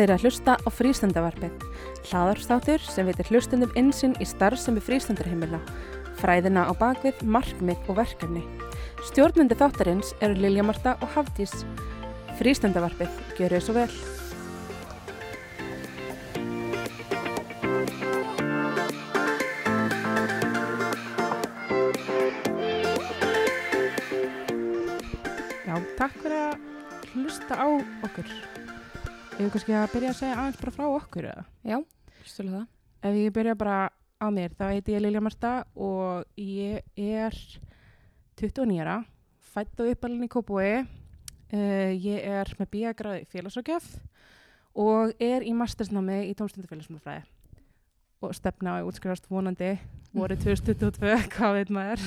Þið eru að hlusta á frístandavarpið, hlaðarstáttur sem veitir hlustundum insinn í starf sem er frístandarheimila, fræðina á bakvið, markmið og verkefni. Stjórnandi þáttarins eru Lilja Marta og Hafdís. Frístandavarpið, gjör þau svo vel. Já, takk fyrir að hlusta á okkur. Ef við kannski að byrja að segja aðeins bara frá okkur eða? Já, stölu það. Ef ég byrja bara á mér, þá heiti ég Lilja Marta og ég er 29 ára, fætt og uppalinn í Kópúi. Uh, ég er með bíagráði félagsrákjöf og er í mastersnámi í tómstundafélagsmálfræði og stefna á útskrifast vonandi voru 2022, hvað veit maður.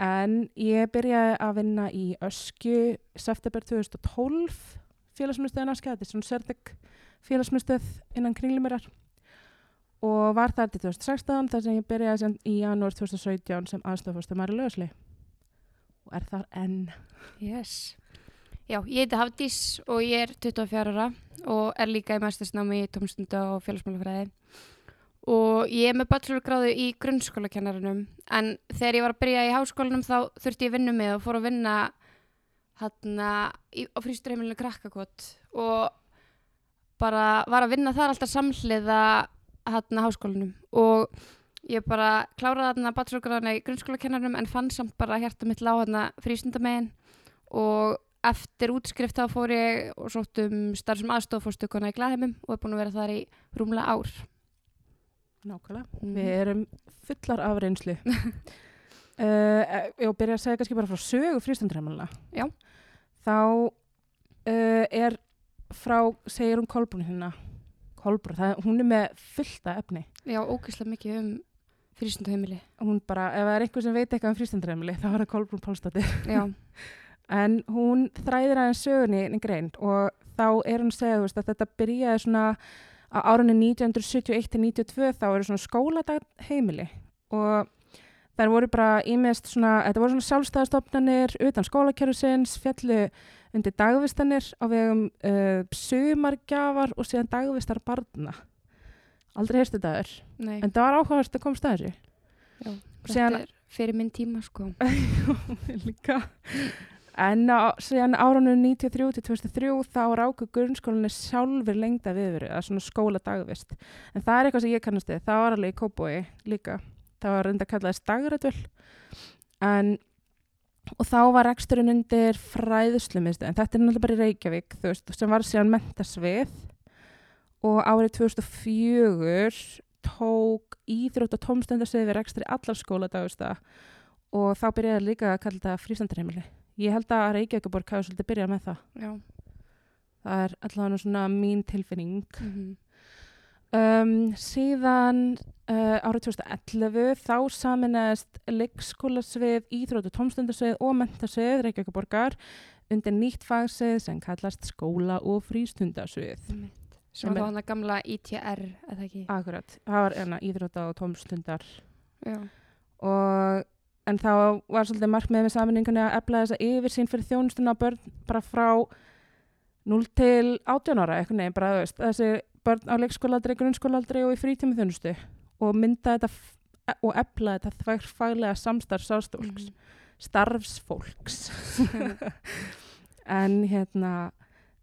En ég byrjaði að vinna í Öskju september 2012 félagsmyndstöðin Askja, þetta er svona sértek félagsmyndstöð innan kringlumýrar og var þar til 2016 þar sem ég byrjaði sem í janúar 2017 sem aðstofastur Mari Löðsli og er þar enn. Yes. Já, ég heiti Hafdís og ég er 24 ára og er líka í mæstasnámi í tómstunda og félagsmálafræði og ég er með bachelorgráðu í grunnskólakennarunum en þegar ég var að byrja í háskólanum þá þurfti ég vinnu með og fór að vinna hérna á frísturheimilinu krakkakot og bara var að vinna þar alltaf samhliða hérna háskólanum og ég bara kláraði þarna bachelorgráðuna í grunnskólakennarunum en fann samt bara hjarta mitt lág hérna frístundamegin og eftir útskrift þá fór ég og sótt um starf sem aðstofórstökuna í Glaðheimum og er búin að vera þar í rúmlega ár. Nákvæmlega. Mm. Við erum fullar af reynslu. uh, ég byrja að segja kannski bara frá sögu frístundræmala. Já. Þá uh, er frá, segir hún Kolbrún hérna, Kolbrún, það, hún er með fullta efni. Já, ógeðslega mikið um frístundaheimili. Hún bara, ef það er einhver sem veit eitthvað um frístundræmali, þá er það Kolbrún Pálsdóttir. Já, En hún þræðir aðeins sögunni inn í grein og þá er hún veist, að þetta byrjaði svona á árunni 1971-92 þá eru svona skóladag heimili og þær voru bara ímest svona, þetta voru svona sjálfstæðastofnanir utan skólakerfisins, fjallu undir dagvistanir á vegum uh, sumargjafar og síðan dagvistar barna. Aldrei heyrstu þetta nei. en það var áhugavert að komast að þessu. Já, þetta er fyrir minn tíma, sko. líka en á, síðan árunum 93 til 2003 þá ráku grunnskólinni sjálfur lengda viðveru, það er svona skóla dagvist en það er eitthvað sem ég kannast við það var alveg í Kóboi líka það var reynda að kalla þess dagrætvöl en og þá var reksturinn undir fræðuslumistu en þetta er náttúrulega bara í Reykjavík þú veist, sem var síðan mentasvið og árið 2004 tók íþrótt og tómstendarsvið við rekstri allar skóla og þá byrjaði líka að kalla þetta frístandarheimili. Ég held að Reykjavíkuborg hafi svolítið byrjað með það. Já. Það er allavega svona mín tilfinning. Mm Um, síðan uh, árið 2011 þá saminæðist leikskólasvið, íþrótt og tómstundarsvið og mentasvið Reykjavíkuborgar undir nýtt fagsvið sem kallast skóla og frístundarsvið. Sem Sem var er- þá hann að gamla ITR, eða ekki? Akkurat, það var enna íþrótta og tómstundar Já. og en þá var svolítið markmið með saminningunni að efla þessa yfirsýn fyrir þjónustuna börn bara frá 0 til 18 ára eitthvað neginn, bara veist, þessi börn á leikskólaaldri, grunnskólaaldri og í frítími þjónustu og mynda þetta og efla þetta þvær faglega samstarf sástofólks, Mhm. starfsfólks en hérna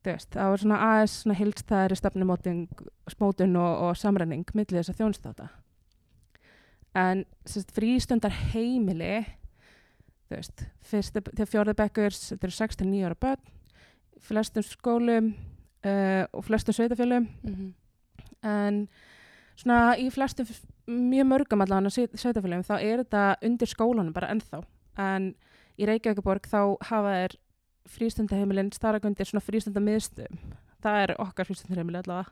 veist, það var svona aðeins svona hilstæðari stefnumótin smótun og, og samræning milli þess að þjónusta þetta en sérst, frístundar heimili veist, fyrstu til fjórðu bekkurs þetta eru 6-9 ára börn flestum skólum uh, og flestum sveitafjölum Mhm. en svona í flestum mjög mörgum allavega sveitafjölum þá er þetta undir skólanum bara ennþá en í Reykjavíkuborg þá hafa þeir frístundaheimilin starragundir svona frístundamiðstum það er okkar frístundaheimili allavega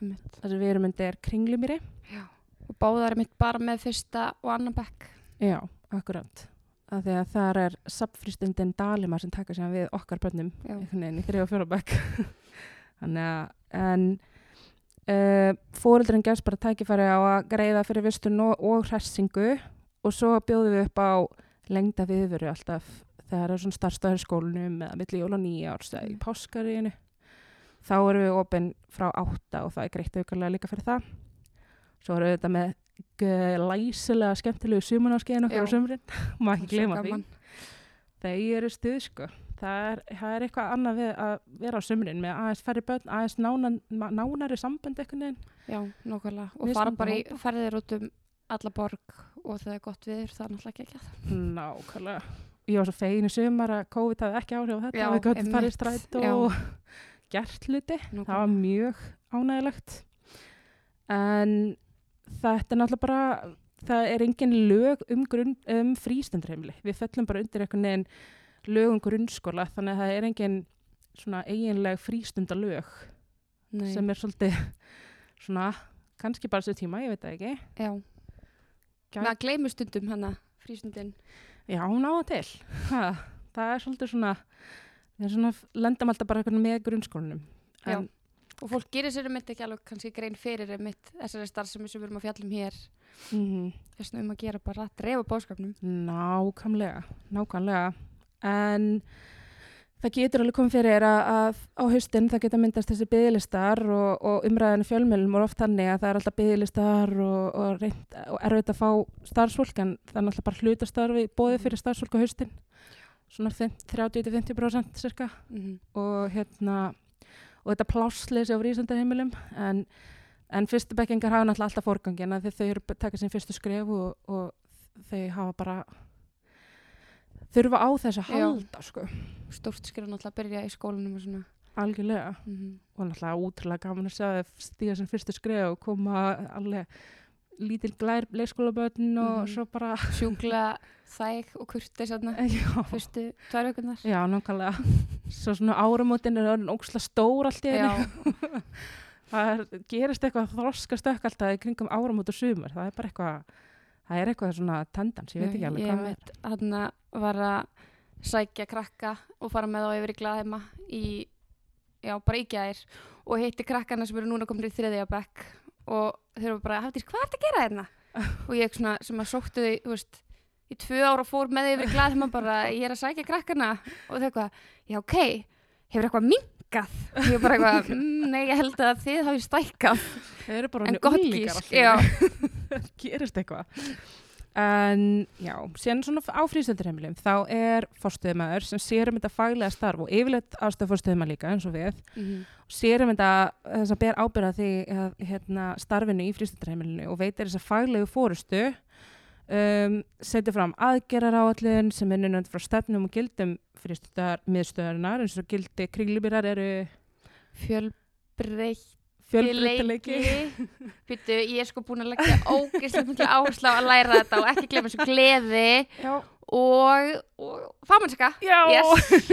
Einmitt. þar sem við erum undir kringlumýri Já. Og báðar er mitt bara með fyrsta og annan bekk. Já, akkurat. Af því að það er sapfristundin Dalimar sem taka sér við okkar bönnum í þrjá og fjóra bekk. Þannig að, en uh, fóreldurinn gefst bara tækifæri á að greiða fyrir vistun og, og hressingu og svo bjóðum við upp á lengda viðveru alltaf þegar það er svona starfstæður skólanum eða milli jól og nýjárs eða í Mm. páskaríinu. þá erum við opinn frá átta og það er greitt aukarlega líka fyrir það svo erum við þetta með læsilega skemmtilegu sumunarskeiðin okkar á sumrin. Má ekki glema því. Þeir eru stuð sko. Það er, það er eitthvað annað við að vera á sumrin með aðeins færri börn, aðeins nánan, nánari sambönd eitthvað Já, nákvæmlega. Og Mismunandi fara bara í ferðir út um alla borg og þegar er gott viður, það er náttúrulega ekki ekki nákvæmlega. Ég var svo fegin í sumar að COVID hafði ekki áhrif á þetta Já, við gott farið strætt og gert hluti. Það var mjög ánægilegt en þetta er náttúrulega bara það er engin lög um, um frístundreimli við fellum bara undir einhvern veginn lög um grunnskóla þannig að það er engin svona eiginleg frístundalög Nei. sem er svolítið svona kannski bara þessu tíma, ég veit það ekki Já. Gæ- Maður gleymur stundum hana, frístundin. já, hún á það til ha, það er svolítið svona við svona lendum alltaf bara með grunnskólanum Já. Og fólk gerir sér um ekki alveg kannski grein fyrir mitt þessari starfsemi sem við erum að fjallum hér. mm Þess vegna um að gera bara að drefa bóskapnum. Nákvæmlega, nákvæmlega. En það getur alveg komið fyrir að, að á haustin það geta myndast þessi bygglistar og, og umræðinu fjölmjölum og oft þannig að það er alltaf bygglistar og, og, og erfitt að fá starfsfólk en það er náttúrulega bara hlutastarfi bóðið fyrir starfsfólk á haustin. Svona 30-50% cirka Mm og hérna og þetta plássleysi á frísendarheimilum en, en fyrstu bekkingar hafa náttúrulega alltaf forgangin að þau eru að taka sín fyrstu skref og, og þau hafa bara þurfa á þess að halda sko, Stórt skilur náttúrulega að byrja í skólanum og svona. algjörlega Mm og náttúrulega útrúlega gaman að þau stíga sem fyrstu skref og koma alveg lítil glær leikskólabötn og Mhm. svo bara Sjúkla þæg og kurti svona fyrstu tvær vekunar. já nákvæmlega. Svo svona áramótin er orðin óksla stór allt í Já, það er, gerist eitthvað þroska stökk alltaf í kringum áramót og sumar. Það er bara eitthvað það er eitthvað svona tendans, ég veit ekki alveg hvað það er. hann var að sækja krakka og fara með þá yfir í glaðheima í, já, bara í gær og hitti krakkana sem eru núna komin í þriðja bekk og þeir eru bara, Hafdís, hvað er þetta að gera hérna? og ég svona, sem að sóttu þau, þú veist í tvö ára fór með yfir í glaðheima bara, ég er að sækja krakkana og þau eitthvað, já, ok, hefur eitthvað minkað? og ég bara eitthvað, mm, nei, ég held að þið hafi stækkað. En gott gísk, gerist eitthvað. En já, síðan svona á frístöndurheimilum þá er fórstöðumæður sem sér um þetta faglega starf og yfirleitt aðstöð fórstöðumæður líka eins og við. Mhm. sér um þetta þess að ber ábyrða því að, hérna, starfinu í frístöndurheimilinu og veitir þess að faglegu fórustu um, setur fram aðgerar áallun sem er nunand frá stefnum og gildum frístöndar miðstöðunar eins og gildi kringlubýrar eru fjölbreytt fjölbreytileiki Býtu, ég er sko búin að leggja ógeðslega mikla áherslu á að læra þetta og ekki glemma þessu gleði Já, og, og fagmannska. Já. Yes.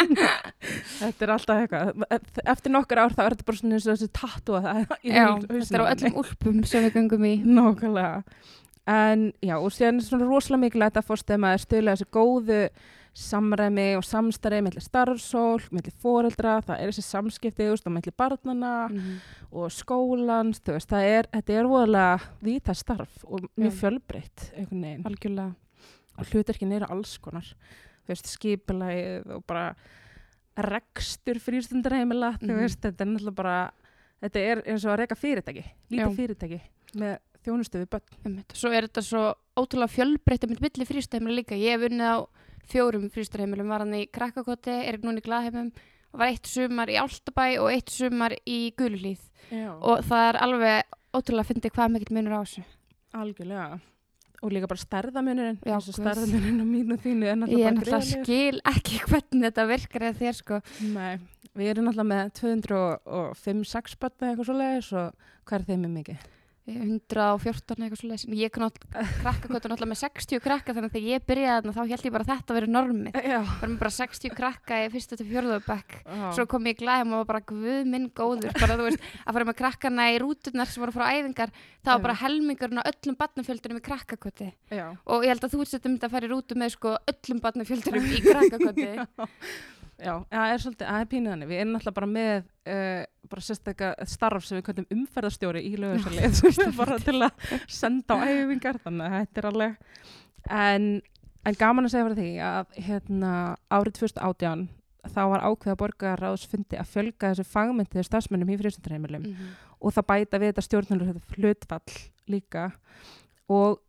þetta er alltaf eitthvað eftir nokkur ár þá er þetta bara svona eins og þessi tattu að það Já, þetta er á öllum úlpum sem við gangum í. Nákvæmlega en já, og síðan er svona rosalega mikilvægt að fórstæma að stöðlega þessi góðu samræmi og samstarfi mellir starfsól, mellir foreldra það er þessi samskipti, þú veist, og mellir barnana Mhm. og skólans þú veist, það er, þetta er voðalega víta starf og mjög fjölbreytt einhvern veginn Algjörlega. og hlutverkin eru alls konar þú veist, skipulægið og bara rekstur frístundarheimila þú Mhm. veist, þetta er náttúrulega bara þetta er eins og að reka fyrirtæki lítið fyrirtæki með þjónustu við börn Einmitt. Svo er þetta svo ótrúlega fjölbreytt með milli frístöðheimila líka. Ég hef unnið á fjórum frístöðheimilum, var hann í Krakkakoti, er núna í Glaðheimum, var eitt sumar í Áltabæ og eitt sumar í Gululíð. Og það er alveg ótrúlega að fyndi hvað mikill munur á þessu. algjörlega og líka bara stærðamunurinn eins og stærðamunurinn á mínu þínu er Ég náttúrulega bara náttúrulega gríðarlegur. skil ekki hvernig þetta virkar eða þér sko. Nei, við erum náttúrulega með 205-6 börn eða eitthvað svoleiðis og hvað er þeim er mikið? 114 eitthvað svo lesin. Ég krakkakvötu náttúrulega með 60 krakka þannig að þegar ég byrjaði þarna þá held ég bara að þetta verið normið. Já. Bara með bara 60 krakka í fyrstu til fjörðu bekk. Já. Svo kom ég glæðum og var bara guð minn góður. Bara veist að fara með krakkana í rúturnar sem voru frá æfingar. Það var bara helmingurinn á öllum barnafjöldunum í krakkakvöti. Já. Og ég held að þú setjum þetta að fara í rútu með sko öllum barnafjöldunum í krakkakvöti. Já, það er svolítið, það er pínuð þannig. Við erum náttúrulega bara með uh, bara sérstakka starf sem við kvæmum umferðarstjóri í lögursalið bara til að senda á æfingar þannig að þetta er alveg en, en gaman að segja fyrir því að hérna árið 2018 þá var ákveða borgarráðsfundi að fjölga þessu fagmyndiðu stafsmönnum í frístundarheimilum mm -hmm. og það bæta við þetta stjórnulur hlutfall líka og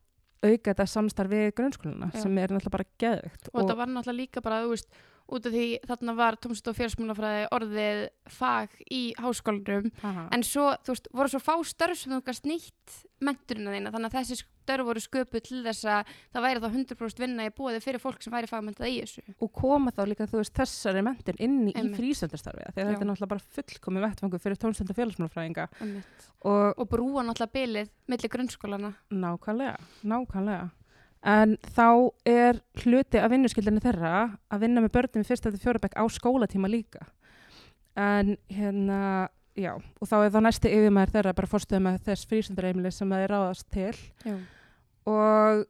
auka þetta samstarf við grunnskóluna Já. sem er náttúrulega bara geðvikt og þetta var náttúrulega líka bara, þú veist, út af því þarna var tómsett og félagsmálafræði orðið fag í háskólanum Aha. en svo, þú veist, voru svo fá störf sem þú gast nýtt menturina þína þannig að þessi störf voru sköpuð til þess að það væri þá 100% vinna í búið fyrir fólk sem væri fagmentað í þessu og koma þá líka þú veist þessari mentin inn í, í Einmitt. frísöndarstarfi því að Já. þetta er náttúrulega bara fullkomi vettfangu fyrir tónstund og félagsmálafræðinga og og brúa náttúrulega bilið millir grunnskólana nákvæmlega, nákvæmlega en þá er hluti af vinnuskildinni þeirra að vinna með börnum í fyrsta til fjórabæk á skólatíma líka. En hérna já, og þá er þá næsti yfirmæður þeirra bara fórstöðum með þess frísöndareimili sem það er ráðast til. Já. og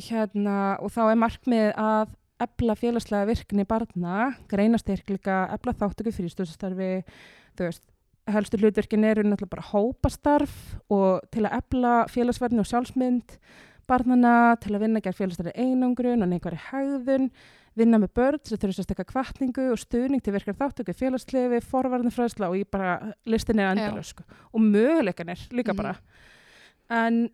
hérna og þá er markmið að ebla félagslega virkni barna greinastyrk líka, ebla þáttöku frístöðstarfi þú veist, helstu hlutverkin eru náttúrulega bara hópastarf og til að ebla félagsverðni og sjálfsmynd barnana til að vinna gegn félagsverði einangrun og neikværi hægðun vinna með börn sem þurfa sérstakka kvartningu og stuðning til virkar þáttöku félagslefi, forvarnafræðsla og ég bara listin er endalus sko. og möguleikanir líka Mhm. bara en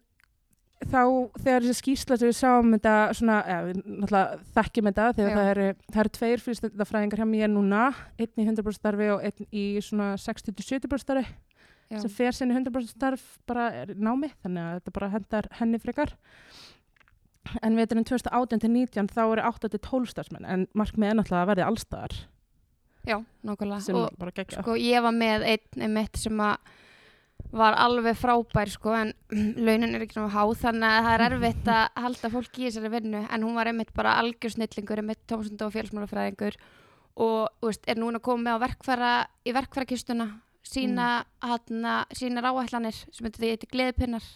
þá þegar þessi skýrsla sem við sáum þetta svona, eða við náttúrulega þekkjum þetta þegar það eru, það eru tveir fyrirstændafræðingar hjá mér núna, einn í 100% starfi og einn í svona 60-70% starfi Já. sem fer sinni 100% starf bara námi, þannig að þetta bara hendar henni frekar. En veturinn 2018-19 þá eru 8-12 starfsmenn en markmið er náttúrulega að verði allstaðar Já, nákvæmlega. Og sko ég var með einn einmitt sem að var alveg frábær sko en launin er ekki náttúrulega há þannig að það er erfitt að halda fólk í þessari vinnu. En hún var einmitt bara algjörsnillingur einmitt tómsund og félagsmálafræðingur og veist, er núna komið á verkfæra í verkfærakistuna sína, mm. sína ráætlanir sem þetta því eitthvað gleðipinnar.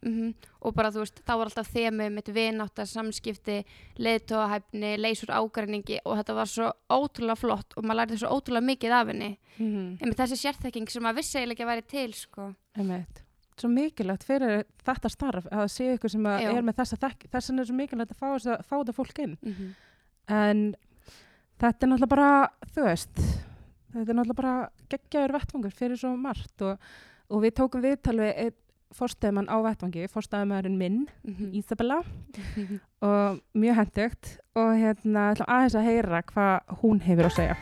Mm og bara þú veist, þá var alltaf þemu mitt vinátta, samskipti, leiðtóahæfni, leysur ágræningi og þetta var svo ótrúlega flott og maður lærði svo ótrúlega mikið af henni. Mm einmitt þessi sérþekking sem að vissi eiginlega ekki að væri til sko. Svo mikilvægt fyrir þetta starf að það sé ykkur sem að er með þessa þekk þess vegna er svo mikilvægt að fá, þessa, fá þetta fólk inn. Mm -hmm. en þetta er náttúrulega bara þú veist, þetta er náttúrulega bara geggjaður vettvangur fyrir svo margt og, og við tókum viðtal við einn fórstæðumann á vettvangi, fórstæðumæðurinn minn Mhm. Ísabella og mjög hendugt og hérna ætlum aðeins að heyra hvað hún hefur að segja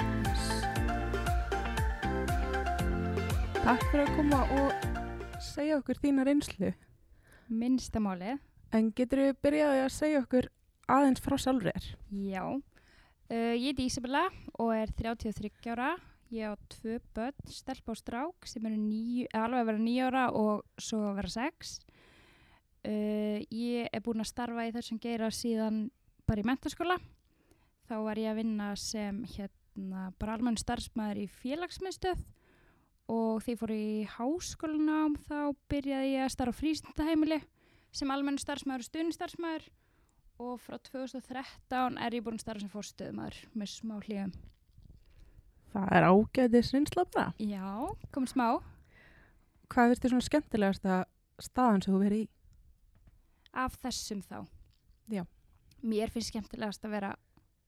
Takk fyrir að koma og segja okkur þína reynslu Minnstamáli, en getur við byrjaði að segja okkur aðeins frá sjálfur þér já. Uh, ég heiti Ísabella og er 33 ára. Ég á tvö börn, stelp og strák sem eru níu, alveg að vera níu ára og svo að vera sex. Uh, ég er búin að starfa í þessum geira síðan bara í mentaskóla. Þá var ég að vinna sem hérna bara almenn starfsmæður í félagsmiðstöð og því ég fór í háskólanám þá byrjaði ég að starfa á frístundaheimili sem almenn starfsmæður og stuðnistarfsmæður og frá 2013 er ég búin að starfa sem fórstöðumæður með smá hlýjum. Það er ágæðis reynsla bara Já, komin smá. Hvað finnst þér svona skemmtilegasta staðan sem þú verið í? Af þessum þá. Já. Mér finnst skemmtilegast að vera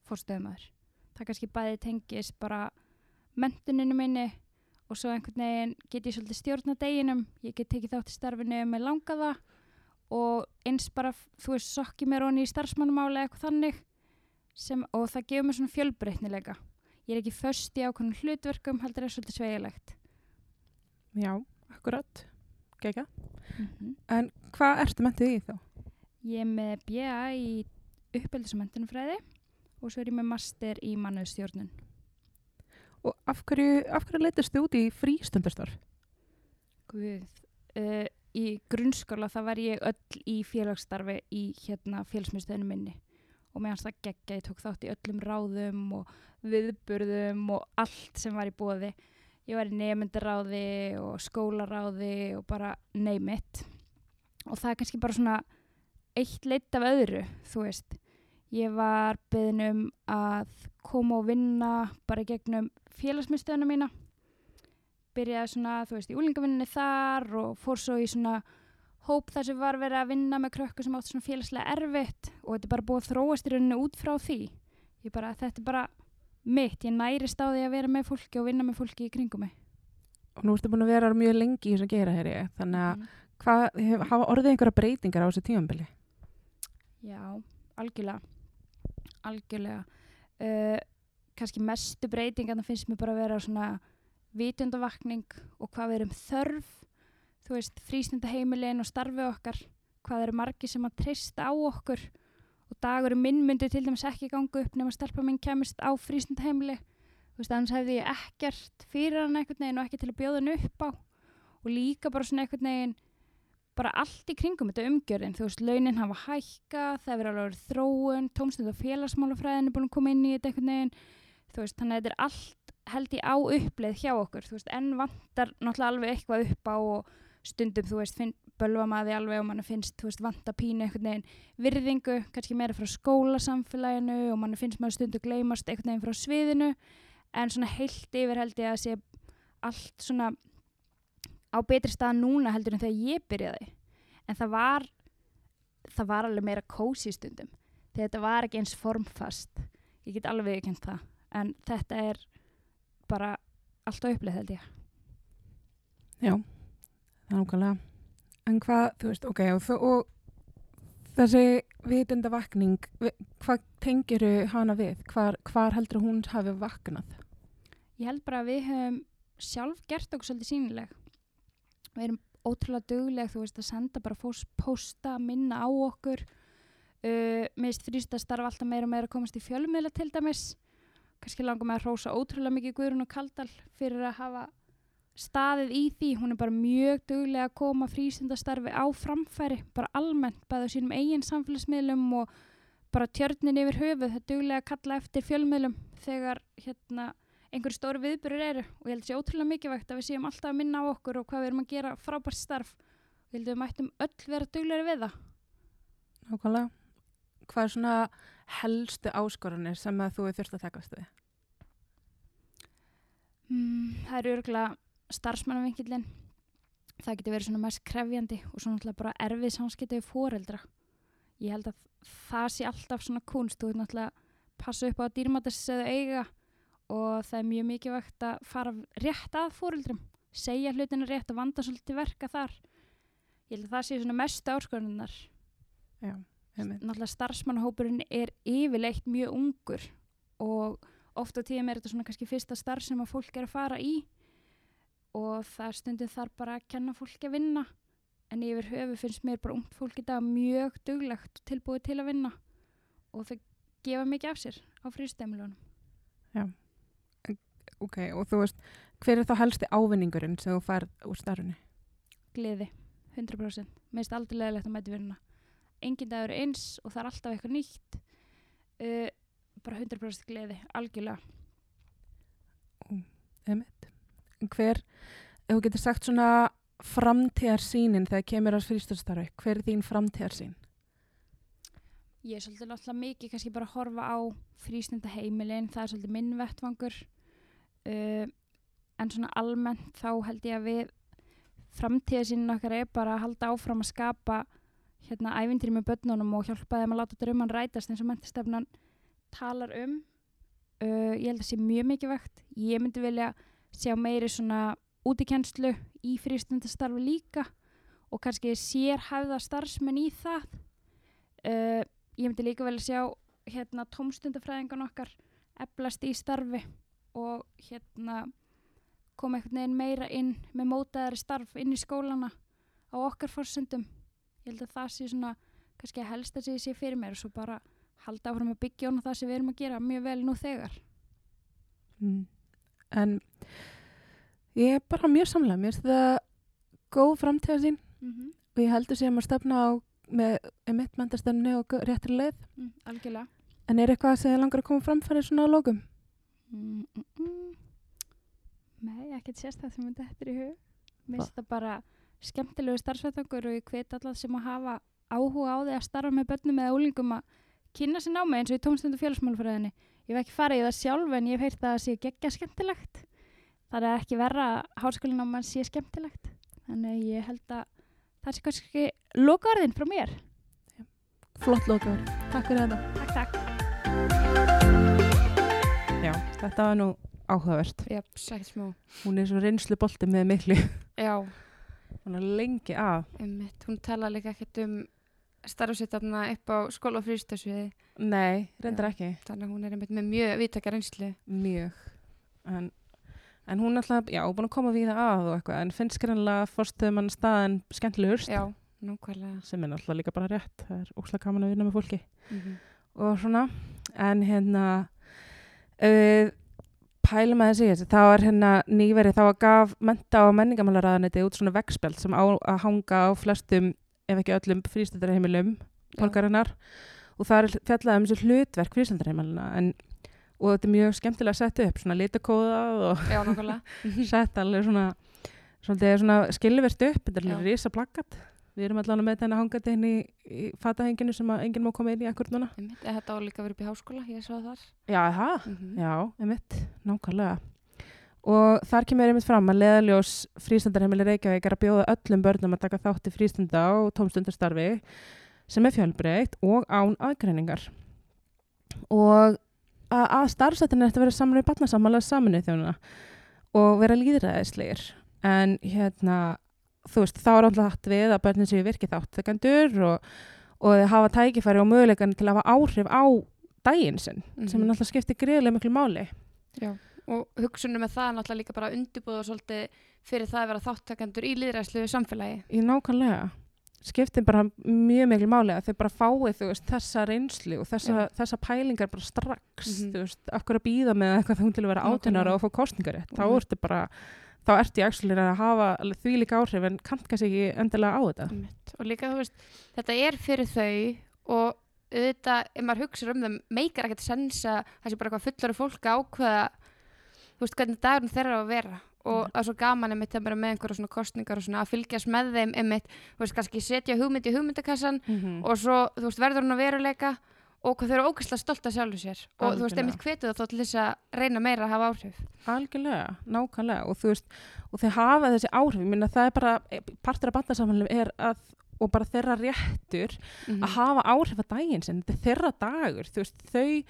fórstöðumæður. Það kannski bæði tengis bara mentuninu minni og svo einhvern veginn get ég svolítið stjórna deginum. Ég get tekið þátt í starfinu með langaða og eins bara, þú veist, sokki mér honi í starfsmannumáli eitthvað þannig sem, og það gefur mér svona fjölbreytnilega. Ég er ekki föst í ákveðnum hlutverkum, heldur er svolítið sveigilegt. Já, akkurat Gekka. Mm En hvað ertu mentið í þá? Ég er með BA í uppeldis- og svo er ég með master í mannuðstjórnun. Og af hverju, hverju leitast þið út í frístundastarf? Guð. Uh, í grunnskóla það var ég öll í félagsstarfi í hérna félagsmyndstöðinu minni og meðan það geggja ég tók þátt í öllum ráðum og viðburðum og allt sem var í bóði. Ég var í nefndaráði og skólaráði og bara name it. Og það er kannski bara svona eitt leitt af öðru, þú veist. Ég var beðin um að koma og vinna bara gegnum félagsmyndstöðuna mína byrjaði svona, þú veist, í úlingavinninni þar og fór svo í svona hóp þar sem var verið að vinna með krökkur sem átt svona félagslega erfitt og þetta er bara búið að þróast í rauninu út frá því. Ég bara, þetta er bara mitt, ég nærist á því að vera með fólki og vinna með fólki í kringum mig Og nú ertu búin að vera mjög lengi í þess að gera ég. Þannig að Mhm. hvað, hef, hafa orðið einhverja breytingar á þessu tímambili? Já, algjörlega algjörlega uh, kannski mestu breytingarna finnst mér bara að vera svona vitundavakning og hvað við erum þörf þú veist, frístundaheimilin og starfi okkar hvað eru margi sem að treysta á okkur? Og dagur minn myndi til dæmis ekki ganga upp nema stelpa minn kemist á frístundaheimili. Þú veist, annars hefði ég ekkert fyrir hann einhvern veginn og ekki til að bjóða hann upp á. Og líka bara svona einhvern veginn bara allt í kringum þetta umgjörðin, þú veist, launin hafa hækka, það verður alveg þróun, tómstund og félagsmálafræðin er búin að koma inn í þetta einhvern veginn, þú veist, þannig að þetta er allt held ég á uppleið hjá okkur, þú veist, enn vantar náttúrulega alveg eitthvað upp á og stundum, þú veist, bölva maður alveg og mann finnst, þú veist, vanta pínu einhvern veginn virðingu, kannski meira frá skólasamfélaginu og mann finnst maður stundu gleymast einhvern veginn frá sviðinu, en svona heilt yfir held ég að sé allt svona á betri stað núna heldur en þegar ég byrjaði. En það var það var alveg meira kósi stundum. Þegar þetta var ekki eins formfast. Ég get alveg ekki það. En þetta er bara allt á uppleið held ég. Já, nákvæmlega. En hvað, þú veist, ok, og, og þessi vitundavakning, vi- hvað tengiru hana við? Hvar, hvar heldur hún hafi vaknað? ég held bara að við höfum sjálf gert okkur svolítið sínileg við erum ótrúlega dugleg þú veist að senda bara fós, posta minna á okkur uh, minnst frýst að starfa alltaf meira og meira að komast í fjölmiðla til dæmis kannski langar með að hrósa ótrúlega mikið Guðrún og Kaldal fyrir að hafa staðið í því, hún er bara mjög dugleg að koma frístundastarfi á framfæri bara almennt, bæða á sínum eigin samfélagsmiðlum og bara tjörnin yfir höfuð, það duglega að kalla eftir fjölmiðlum þegar hérna einhverju stóri viðbyrður eru og ég held sé ótrúlega mikilvægt að við séum alltaf að minna á okkur og hvað við erum að gera frábært starf og ég held að við mættum öll vera duglegri við það Nákvæmlega. Hvað er svona helstu áskoranir sem að þú er þurft að takast við? mm, Það eru örgulega starfsmannavinkillin það getur verið svona mest krefjandi og svona bara erfið samskipti við foreldra. Ég held að það sé alltaf svona kunst veit náttúrulega passa upp á að dýrmættastöðu eiga og það er mjög mikilvægt að fara rétt að fóreldrum segja hlutinu rétt og vanda svolítið verka þar. Ég held að það sé svona Já, einmitt. náttúrulega starfsmannahópurinn er yfirleitt mjög ungur og oft á tíðum er þetta svona kannski fyrsta starf sem að fólk er að fara í og það stundum þar bara að kenna fólki að vinna. En yfir höfu finnst mér bara ungt fólk í dag mjög duglegt tilbúið til að vinna. Og þau gefa mikið af sér á frístemilunum Ok, og þú veist, hver er þá helsti ávinningurinn sem þú færð úr starfinu? gleði, 100% mér finnst aldrei leðilegt að mæti vinna engin dagur eins og það er alltaf eitthvað nýtt. Uh, bara 100% gleði, algjörlega. Einmitt. Hver, ef þú getur sagt svona framtíðarsýnin þegar kemur að frístastarfi, hver er þín framtíðarsýn? Ég er svolítið náttúrulega mikið kannski bara að horfa á frísnenda heimilin, það er svolítið minn vettvangur. Uh, en svona almennt þá held ég að við framtíðasýnin okkar er bara að halda áfram að skapa hérna ævindri með börnunum og hjálpa þeim að láta drauman rætast eins og mentastefnan talar um. Uh, ég held að sé mjög mikið vegt ég myndi vilja sjá meiri svona útikennslu í frístundastarfi líka og kannski sérhæfða starfsmenn í það. Uh, ég myndi líka vel að sjá hérna tómstundafræðingan okkar eflast í starfi og hérna koma einhvern veginn meira inn með mótaðari starf inn í skólana á okkar fórsendum ég held að það sé svona kannski að helst að sé, sé fyrir mér og svo bara halda áfram að byggja on það sem við erum að gera mjög vel nú þegar. Mm. En ég er bara mjög samlega, mér finnst það góð framtíðarsýn mm -hmm. og ég heldur sem að stefna á með mitt mentastemni og réttri leið. mm, algjörlega En er eitthvað sem þið langar að koma fram fyrir svona að lókum? mm, mm, mm. Nei, ekkert sérst það sem þetta í hug Mér finnst það bara skemmtilegu starfsvættangur og ég hvet allar sem að hafa áhuga á því að starfa með börnum eða úlingum að kynna sér námi eins og í tómstundu félagsmálfræðinni Ég hef ekki farið í það sjálf en ég hef heyrt að það sé geggja skemmtilegt Það er ekki verra háskólinn á mann sé skemmtilegt Þannig að ég held að það sé kannski lokaðarðin frá mér Flott lókaður. Takk fyrir þetta. Takk, takk Já, þetta var nú áhugavert. Já, sætt smá. Hún er svo reynslu bolti með miklu. Já, Hún er lengi af. einmitt. Hún tala líka ekkert um starfsettarna upp á skóla og frístasviði. Nei, reyndar ekki. Þannig að hún er einmitt með mjög viðtaka reynslu. Mjög. En, en hún er alltaf, já, búin að koma við að og eitthvað. En finnst greinlega fórstöðum hann staðan skemmtilegurst. Já, nákvæmlega. Sem er náttúrulega líka bara rétt. Það er óslega gaman að vinna með fólki. Mm og svona en hérna uh, pælum að þessi þá er hérna nýverið þá gaf menta og menningamálaraðaneti út svona vegspjald sem á að hanga á flestum ef ekki öllum frístundarheimilum borgarinnar. Og það er fjallað um þessu hlutverk frístundarheimilina en og þetta er mjög skemmtilega sett upp svona litakóðað og sett alveg svona svona, svona skilverst upp, þetta er alveg risa plakkat við erum allavega með þetta hangandi inn í, fatahenginu sem að enginn má koma inn í akkur núna. Þetta á líka verið upp í háskóla, ég sá það þar. Já, það? Mm Já, einmitt, nákvæmlega. Og þar kemur einmitt fram að leðaljós frístundarheimili Reykjavík er að bjóða öllum börnum að taka þátt í frístunda og tómstundarstarfi sem er fjölbreytt og án aðgreiningar. Og að, að starfsættin er þetta að vera saman við barnasammála saminuð þjónuna og vera líðræðislegir. En hérna, þú veist, þá er alltaf hatt við að börnin séu virkið þáttakendur og, og hafa tækifæri og möguleikan til að hafa áhrif á daginn sinn sem er Mhm. náttúrulega skiptir greiðlega miklu máli. Já, og hugsunum með það er náttúrulega líka bara undirbúða svolítið fyrir það að vera þáttakendur í líðræðslu samfélagi. Í nákvæmlega. Skiptir bara mjög miklu máli að þau bara fái þú veist, þessa reynslu og þessa, Já. þessa pælingar bara strax. Mhm. Þú veist, hverju að býða með eitthvað þú til að vera átjónara og fá kostningarétt. Þá Mhm. ertu bara, þá ertu í actually að hafa því líka áhrif en kannt kannski ekki endilega á þetta. Einmitt. Og líka, þú veist, þetta er fyrir þau og auðvitað, ef maður hugsa um þeim, meikar ekkert sens að það sé bara eitthvað fullari fólk ákveða, þú veist, hvernig dagurinn þeirra á að vera. Og Mhm. það er svo gaman einmitt að vera með einhverja svona kostningar og svona að fylgjast með þeim einmitt, þú veist, kannski setja hugmynd í hugmyndakassan Mm og svo, þú veist, verður hún að veruleika og hvað þau eru ógæslega stolt að sjálfu sér og þú veist, Algjörlega. einmitt hvetið þá til þess að reyna meira að hafa áhrif Algjörlega, nákvæmlega og þú veist, og þau hafa þessi áhrif, minna það er bara, partur af bandasamhælum er að, og bara þeirra réttur Mhm. að hafa áhrif á daginn sinn, þetta er þeirra dagur, þú veist, þau,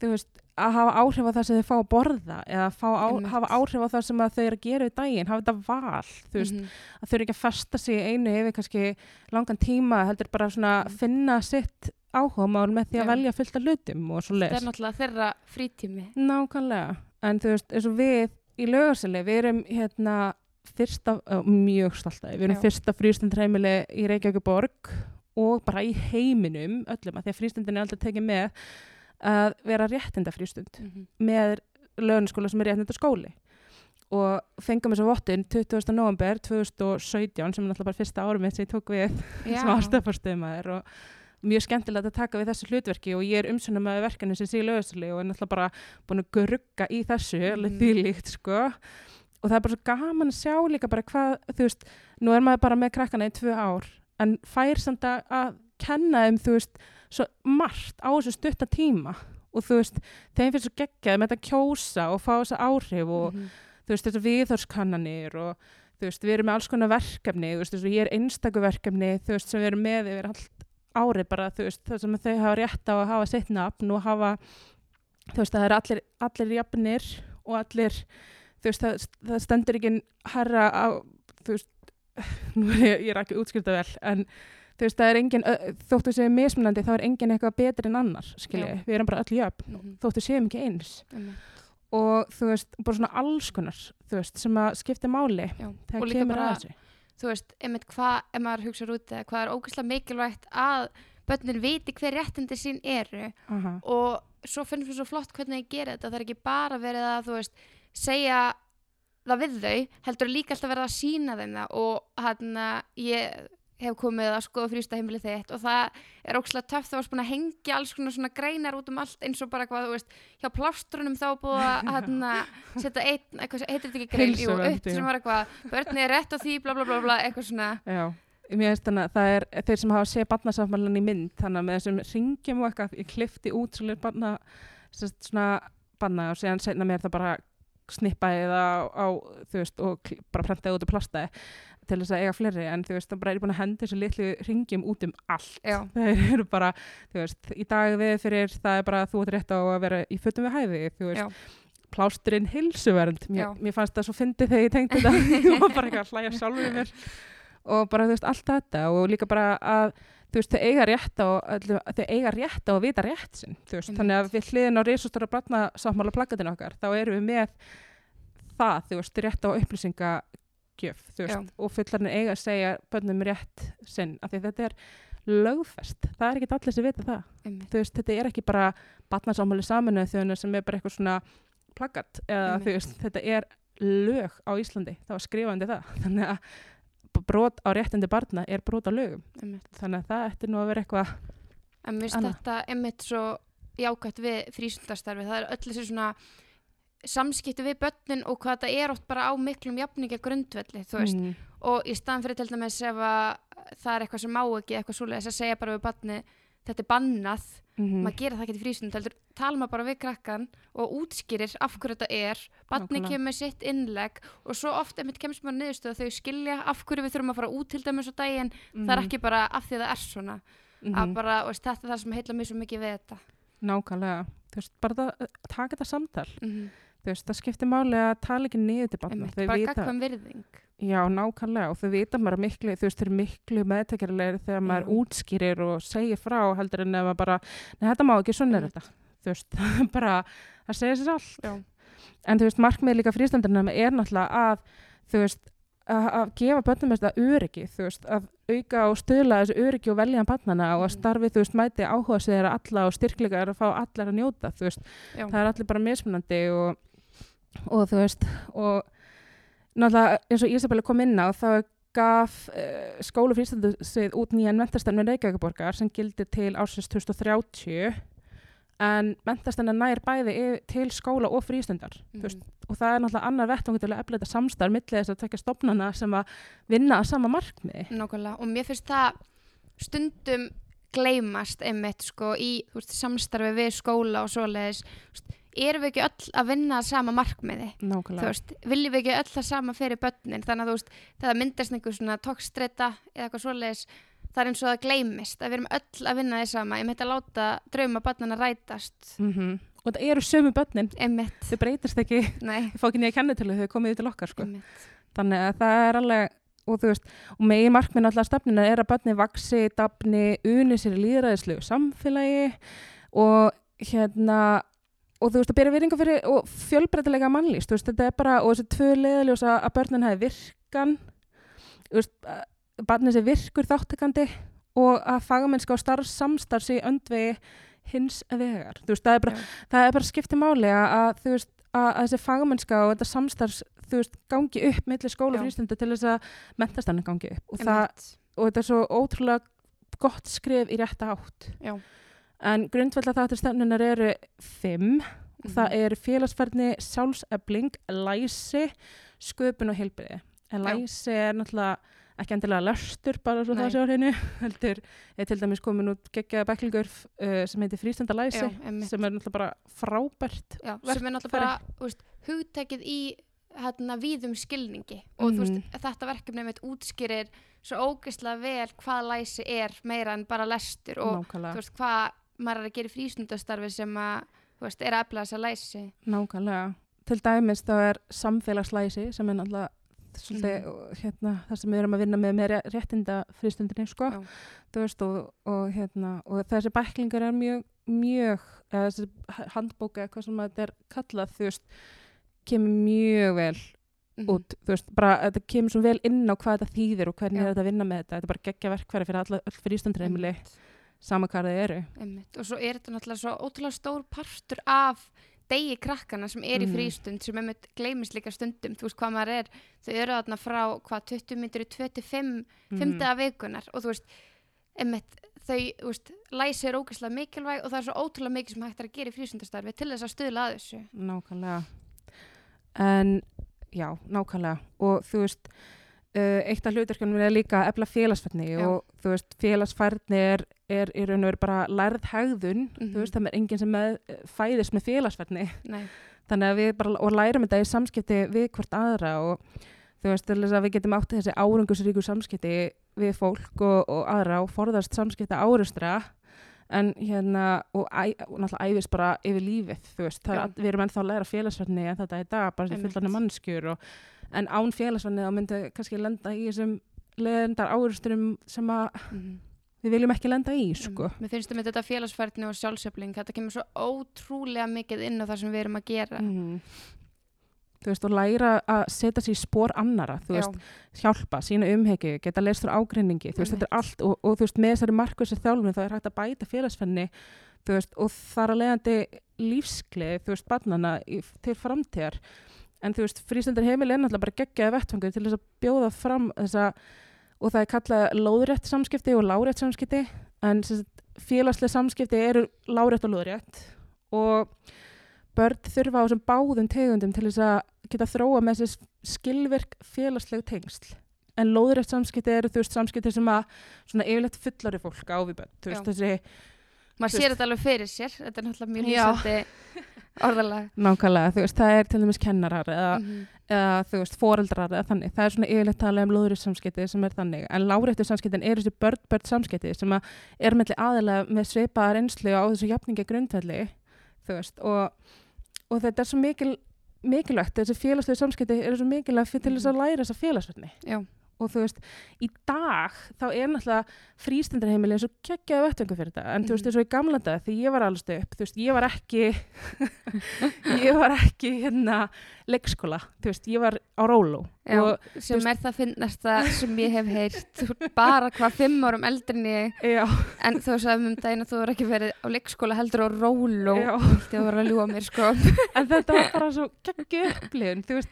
þú veist, að hafa áhrif á það sem þau fá að borða eða á, hafa áhrif á það sem að þau eru að gera í daginn, hafa þetta val, þú veist, Mhm. að þau eru ekki að festa sig einu yfir kannski langan tíma, heldur bara svona Mhm. finna sitt áhugamál með því að Já. velja fullt af hlutum og svo þetta les. er náttúrulega þeirra frítími Nákvæmlega, en þú veist, eins og við í lögarseli, við erum hérna fyrsta, uh, mjög stolt að því, við erum Já. fyrsta frístundreimili í Reykjavík borg og bara í heiminum öllum, að því að frístundin er aldrei tekið með að vera réttinda frístund Mhm. með lögnaskóla sem er réttinda skóli og fengum þess að vottun 20. november 2017 sem er náttúrulega bara fyrsta árum mitt sem ég tók við sem aðstöðfarstöðumæður og mjög skemmtilegt að taka við þessu hlutverki og ég er umsönum með verkefni sem sé lögusli og er náttúrulega bara búin að grugga í þessu alveg Mhm. þýlíkt sko og það er bara svo gaman að sjá líka bara hvað, þú veist, nú er maður bara með krakkana í tvö ár en fær samt að, kenna þeim, þú veist, svo margt á þessu stutta tíma og þú veist, þeim finnst svo geggjað með þetta kjósa og fá þessa áhrif og Mhm. þú veist, þetta viðhorskannanir og þú veist, við erum með alls konar verkefni, þú veist, eins og ég er einstakur verkefni, þú veist, sem við erum með yfir allt árið bara, þú veist, það sem þau hafa rétt á að hafa sitt nafn og hafa, þú veist, það er allir, allir jafnir og allir, þú veist, það, það stendur ekki herra á, þú veist, nú er ég, ég er ekki útskýrta vel, en þú veist, það er engin, þóttu séum mismunandi, þá er engin eitthvað betri en annar, skilji, við erum bara öll jöfn, Mhm. þóttu séum ekki eins Einmitt. og þú veist, bara svona alls konar þú veist, sem að skipta máli Já. líka kemur að þessu þú veist, einmitt hvað, ef maður hugsa út eða hvað er ógeðslega mikilvægt að börnin viti hver réttindi sín eru Aha. og svo finnst mér svo flott hvernig þið gera þetta það er ekki bara verið að þú veist segja það við þau heldur líka alltaf verið að sína þeim það og hann ég hef komið að skoða frísta heimilið þitt og það er ókslega töff það varst búin að hengja alls svona greinar út um allt eins og bara hvað þú veist hjá plástrunum þá búið að hann setja einn, eitthvað, heitir þetta ekki grein? Jú, upp sem var eitthvað börni er rétt á því, bla bla bla bla eitthvað svona. Já, mér finnst þannig að það er þeir sem hafa séð barnasáttmálan í mynd þannig að með þessum ringjum og eitthvað ég klifti út barna svona barna og síðan segna mér það bara snippaði það á, á þú veist, og bara prentaði út og plastaði til þess að eiga fleiri en þú veist, það bara er búin að henda þessu litlu ringjum út um allt. Já, þeir eru bara, þú veist, í dag við fyrir það er bara þú ert rétt á að vera í fötum við hæfi, þú veist, já, plásturinn hilsuvernd mér, mér fannst það svo fyndið þegar ég tengdi þetta. Ég var bara eitthvað að hlæja sjálfur mér. Og bara þú veist allt þetta og líka bara að þú veist þau eiga rétt á þau eiga rétt á að vita rétt sinn þú veist, þannig að við hliðin á reisastóra brotna sáttmála plakatinn okkar þá erum við með það þú veist rétt á upplýsingagjöf þú veist, og fullarnir eiga að segja bönnum rétt sinn af því þetta er lögfest, það er ekki allir sem vita það veist, þetta er ekki bara batnarsámáli saminu þjóðuna sem er bara eitthvað svona plaggat eða Einmitt. þú veist, þetta er lög á Íslandi, það var skrifandi það þannig að brot á réttindi barna er brot á lögum Einmitt. þannig að það ætti nú að vera eitthvað En mér finnst þetta einmitt svo jákvæmt við frísundastarfi. Það er öll þessi svona samskipti við börnin og hvað þetta er oft bara á miklum jafninga grundvelli, þú veist. mm, Og í staðan fyrir til dæmis ef að það er eitthvað sem má ekki, eitthvað svoleiðis að segja bara við barni, þetta er bannað, mm, maður gerir það ekki frísund, heldur tala maður bara við krakkan og útskýrir af hverju þetta er, barni kemur sitt innlegg og svo oft einmitt kemst maður niðurstöð að þau skilja af hverju við þurfum að fara út til dæmis á daginn, það er ekki bara af því að það er svona Mhm. að bara, veist, þetta er það sem heitla mér svo mikið við þetta. Nákvæmlega, þú veist, bara það, taka þetta samtal. Mm þú veist, það skiptir máli að tala ekki niður til barna bara vita, gagkvæm virðing já, nákvæmlega og þau vita maður miklu, þú veist, þau eru miklu meðtekjarlegir þegar maður Já. útskýrir og segir frá heldur en ef maður bara, nei, þetta má ekki, svona er Einmitt. þetta þú veist, bara, það segir sér allt Já. en þú veist, markmið líka frístandina er náttúrulega að þú veist, að, gefa börnum þetta öryggi, þú veist, að auka og stuðla þessu öryggi og velja barnana og að Mhm. starfi, þú veist, mæti áhuga sig þeirra alla og styrkleika er að fá allar að njóta, þú veist, Já. það er allir bara mismunandi og, og þú veist, og náttúrulega eins og Ísabella kom inn á, þá gaf uh, skólu frístandasvið út nýjan mentastarnu Reykjavíkuborgar sem gildir til ársins 2030 en mentastarnu nær bæði til skóla og frístundar þú veist, og það er náttúrulega annar vettvangur til að efla þetta samstarf milli þess að tekja stopnana sem að vinna að sama markmiði. Nákvæmlega, og mér finnst það stundum gleymast einmitt sko í veist, samstarfi við skóla og svoleiðis. Veist, erum við ekki öll að vinna að sama markmiði? Veist, viljum við ekki öll það sama fyrir börnin? Þannig að þú veist, það myndast einhver svona tókstreita eða eitthvað svoleiðis. Það er eins og það gleymist að við erum öll að vinna því sama. Ég myndi að láta drauma börnina rætast. Mm Og það eru sömu börnin, einmitt, þau breytast ekki, þau fá ekki nýja kennitölu þau komið til okkar sko. Þannig að það er alveg, og þú veist, og megin markminn alltaf stefnina er að börnin vaksi, dafni, uni sér líðræðislegu samfélagi og hérna, og þú veist, að bera virðingu fyrir og fjölbreytilega mannlýst, þú veist, þetta er bara, og þessi tvö leðaljós að, að börnin hafi virkan, þú veist, barnið sé virkur þáttekandi og að fagmennska og starfsamstarf sé öndvegi hins vegar. Þú veist, það er bara, Já. það er bara skipti máli að, þú veist, að, að þessi fagmennska og þetta samstarfs, þú veist, gangi upp millir skóla og frístunda til þess að mentastannin gangi upp og, það, og þetta er svo ótrúlega gott skrif í rétta átt. Já. En grundvölda þáttir stefnunar eru fimm Mhm. það er félagsfærni, sjálfsefling, læsi, sköpun og heilbriði. En Já. læsi er náttúrulega ekki endilega löstur bara svo Nei. það sé á hreinu, heldur er til dæmis komin út geggjaða bæklingur uh, sem heitir frístunda læsi Já, sem er náttúrulega bara frábært Já, sem er náttúrulega bara þú veist, hugtækið í hérna, víðum skilningi og þú veist, Mhm. þetta verkefni mitt útskýrir svo ógeðslega vel hvað læsi er meira en bara lestur og þú nákvæmlega, veist, hvað maður er að gera í frístundastarfi sem að þú veist, er að efla þessa læsi nákvæmlega til dæmis þá er samfélagslæsi sem er náttúrulega svolítið, Mhm. hérna, það sem við erum að vinna með með ré- réttinda frístundinni sko. Þú veist og, og, hérna, og þessi bæklingar er mjög mjög, eða þessi handbóka eitthvað sem þetta er kallað þú veist, kemur mjög vel Mhm. út, þú veist, bara þetta kemur svo vel inn á hvað þetta þýðir og hvernig Já. er þetta að vinna með þetta, þetta er bara geggja verkfæri fyrir alla, öll frístundreimili, Einmitt, sama hvað þið eru einmitt. og svo er þetta náttúrulega svo ótrúlega stór partur af degi krakkana sem er í Mhm. frístund sem einmitt gleymist líka stundum þú veist hvað maður er, þau eru þarna frá hvað 20 myndir í 25 Mhm. fymta vikunar og þú veist einmitt, þau, þú veist, læsi er ógeðslega mikilvæg og það er svo ótrúlega mikið sem hægt er að gera í frístundastarfi til þess að stuðla að þessu Nákvæmlega. En já, nákvæmlega. Og þú veist, eitt af hlutverkunum er líka efla félagsfærni og þú veist, félagsfærni er, er í raun og veru bara lærð hegðun. Mhm. Þú veist, það er enginn sem með, fæðist með félagsfærni. Þannig að við bara, og lærum þetta í samskipti við hvort aðra og þú veist, við getum átt þessi árangusríku samskipti við fólk og, og aðra og forðast samskipti árustra en hérna og, æ, og náttúrulega æfis bara yfir lífið þú veist, það við erum ennþá að læra félagsverðni en þetta er dag, bara Einmitt. fullarni mannskjur og, en án félagsverðni þá myndi kannski lenda í þessum leðendar áurstunum sem að Mhm. við viljum ekki lenda í sko. Mér finnst þetta félagsfærni og sjálfsöfling, þetta kemur svo ótrúlega mikið inn á það sem við erum að gera. mm. þú veist, og læra að setja sér í spór annara, þú veist, hjálpa, sína umhegju, geta leist frá ágreiningi, þú veist, þetta er allt og, og þú veist, með þessari markvissi þjálfun þá er hægt að bæta veist, og þar að leiðandi lífsklið, þú veist, barnana til framtíðar, en þú veist, frístendar heimil er náttúrulega bara geggjaði vettfangur til þess að bjóða fram þessa, og það er kallað lóðrétt samskipti og lárétt samskipti, en félagslega samskipti eru lárétt og lóðrétt. Og börn þurfa á þessum báðum tegundum til þess að geta þróa með þessi skilvirk félagsleg tengsl. En lóðrætt samskipti eru þú veist samskipti sem að svona yfirleitt fullari fólk á við börn. Þú veist Já. þessi Maður sér þetta alveg fyrir sér, þetta er náttúrulega mjög Já. Orðalag. nákvæmlega þú veist það er til dæmis kennarar eða, Mhm. eða þú veist foreldrar eða þannig það er svona yfirleitt talað um lóðrætt samskipti sem er þannig en láréttu samskiptin eru þessi börn börn samskipti sem að er melli aðilega með svipaða reynslu á þessu jafningi grundvelli þú veist og, og þetta er svo mikil mikilvægt, þessi félagslegu samskipti eru svo mikilvægt til þess að læra þessa félagsverðni Já. Og þú veist, í dag þá er náttúrulega frístundarheimili eins og geggjaði vettvengu fyrir þetta, en þú veist, Mhm. eins og í gamla dag þegar ég var alveg upp, þú veist, ég var ekki ég var ekki hérna leikskóla, þú veist, ég var á róló Já, og sem veist- er það finnasta sem ég hef heyrt. Þú bara hvað fimm árum eldri en ég. Já, en þú sagði um daginn að þú er ekki verið á leikskóla heldur á Já. vilti að vera að ljúa mér sko. En þetta var bara svo geggju upplifun, þú veist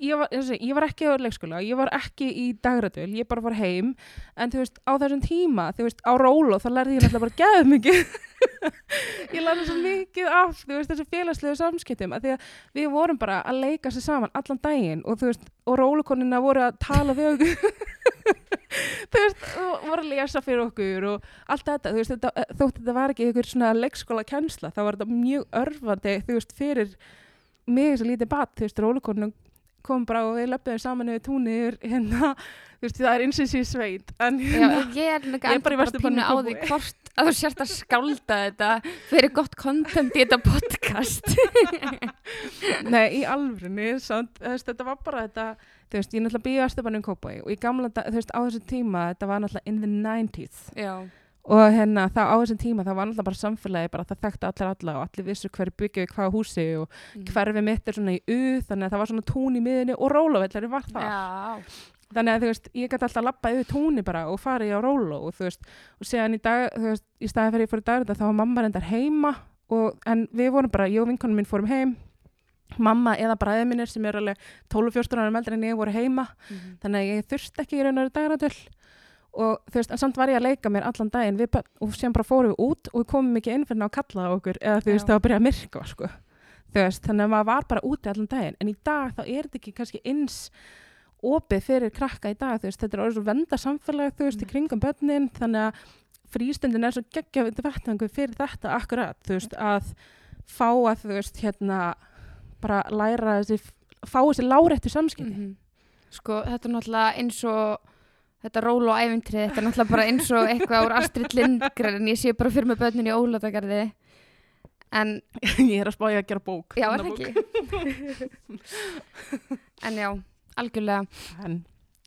ég var, þessi, ég var ekki á leikskóla, ég var ekki í dagradöl, ég bara var heim en þú veist, á þessum tíma, þú veist, á róló þá lærði ég náttúrulega bara geðið mikið. Ég lærði svo mikið af þú veist, þessu félagslegu samskiptum að því að við vorum bara að leika sér saman allan daginn og þú veist, og rólukonina voru að tala við okkur. Þú veist, og voru að lesa fyrir okkur og allt þetta, þú veist, þetta, þótt þetta var ekki einhver svona leikskóla kjensla, þá var þetta mjög örfandi, þú veist, fyrir mig sem lítið bat, þú veist, rólukonunum kom bara og við löpum saman yfir túnir hérna, þú veist, það er eins og sé sveit en Já, hérna, ég er líka er bara pínu á því hvort að þú sért að skálda þetta fyrir gott content í þetta podcast. Nei, í veist, þetta var bara þetta þú veist, ég náttúrulega býja Östubannum Kópói og í gamla, þú veist, á þessum tíma þetta var náttúrulega in the 90s Já, og hérna, þá á þessum tíma það var náttúrulega bara samfélagi, bara það þekkti allir alla og allir vissu hverju byggju við hvaða húsi og Mm. hverfi mitt er svona í U þannig að það var svona tún í miðinni og rólavellari var það. Já, þannig að þú veist, ég gæti alltaf að lappa yfir túnni bara og fara í á róló og þú veist, og séðan í dag, þú veist, í staði fyrir ég fór í dag þá var mamma reyndar heima og, en við vorum bara, ég og vinkonum minn fórum heim. Mamma eða bræðið minnir sem er alveg 12-14 ára meldri en ég voru heima. Mhm. þannig að ég þurfti ekki í raunar dagradöl og þú veist, en samt var ég að leika mér allan daginn við, börn og sem bara fórum við út og við komum ekki inn fyrir að kalla okkur eða þú veist, það var að byrja að myrka sko. veist, þannig að maður var bara úti allan daginn en í dag þá er þetta ekki kannski eins opið fyrir krakka í dag veist, þetta er orðið svo venda samfélag þú veist, í Einmitt. kringum börnin þannig að frístundin er svo geggja vettvangu fyrir þetta akkurat, þú veist, að fá að, þú veist, hérna bara læra þessi fá þessi láréttu samskipti Mhm. Sko, þetta ról og æfintrið, þetta er náttúrulega bara eins og eitthvað úr Astrid Lindgren en ég sé bara fyrir með börnin í Ólatagarði en, ég er að spája að gera bók já, er það ekki? En já, algjörlega. En,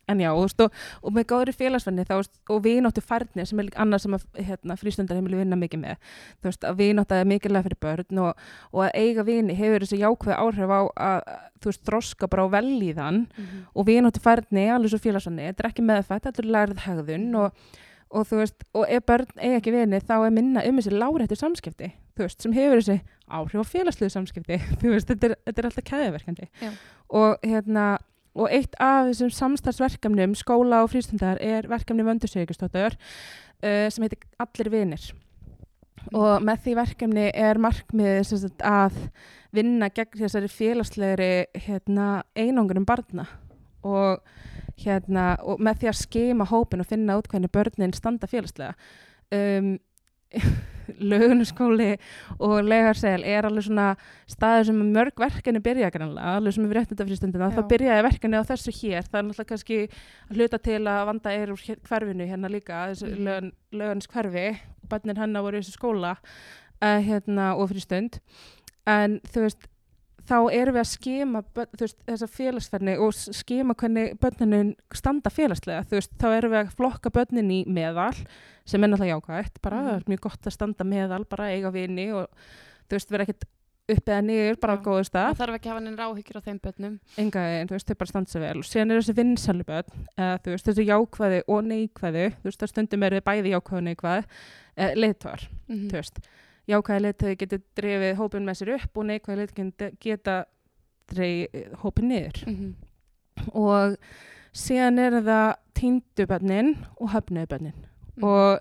en já, og, veist, og, og með góðri félagsvenni þá, veist, og vináttu færni sem er annað sem að hérna, frístundarheimili vinna mikið með. Þú veist, að vináttu er mikilvæg fyrir börn og, og að eiga vini hefur þessi jákvæð áhrif á að þú veist, þroska bara á velíðan og vináttu færni er alveg svo félagsvenni þetta er ekki meðfætt, þetta er lærið hegðun og, og þú veist, og ef börn eiga ekki vini þá er minna um þessi láréttu samskipti þú veist, sem hefur þessi áhrif á félagslegu samskipti. Þú veist, þetta er, þetta er alltaf keðiverkandi Já. og hérna og eitt af þessum samstarfsverkefnum skóla og frístundar er verkefni vöndursegjustóttur uh, sem heitir Allir vinir. Og með því verkefni er markmiðið sem sagt, að vinna gegn þessari félagslegri hérna, einangurum barna. Og, hérna, og með því að skema hópin og finna út hvernig börnin standa félagslega. Um, lögunaskóli og legarsel er alveg svona staður sem mörg verkefni byrja grannlega, alveg sem við réttum þetta frístundina, Já. þá byrjaði verkefni á þessu hér, það er náttúrulega kannski að hluta til að vanda er úr hverfinu hérna líka, þessu lögun, lögunins hverfi, bönnin hennar voru í þessu skóla uh, hérna og frístund, en þú veist, þá erum við að skema þessa félagsferni og skema hvernig börninu standa félagslega, veist, þá erum við að flokka börnin í meðal, sem er náttúrulega jákvægt, bara Mhm. það er mjög gott að standa meðal, bara eiga vini og þú veist, vera ekkert upp eða niður, bara á góðu stað, það þarf ekki að hafa neinn ráhyggjur á þeim börnum. Enga þú veist, þau bara standa sér vel. Og síðan er þessi vinsælu börn, eða veist, þessi jákvæði og neikvæði, þú veist, það stundum er við bæði jákvæði og neikvæði, uh, leitvar, Mhm. þú veist, jákvæði leitvæði getur drefið hópin með sér upp og neikvæði leitvæði geta dreifið hópin niður Mhm. og síðan er það týndu bönnin og höfnuðu bönnin Mhm. og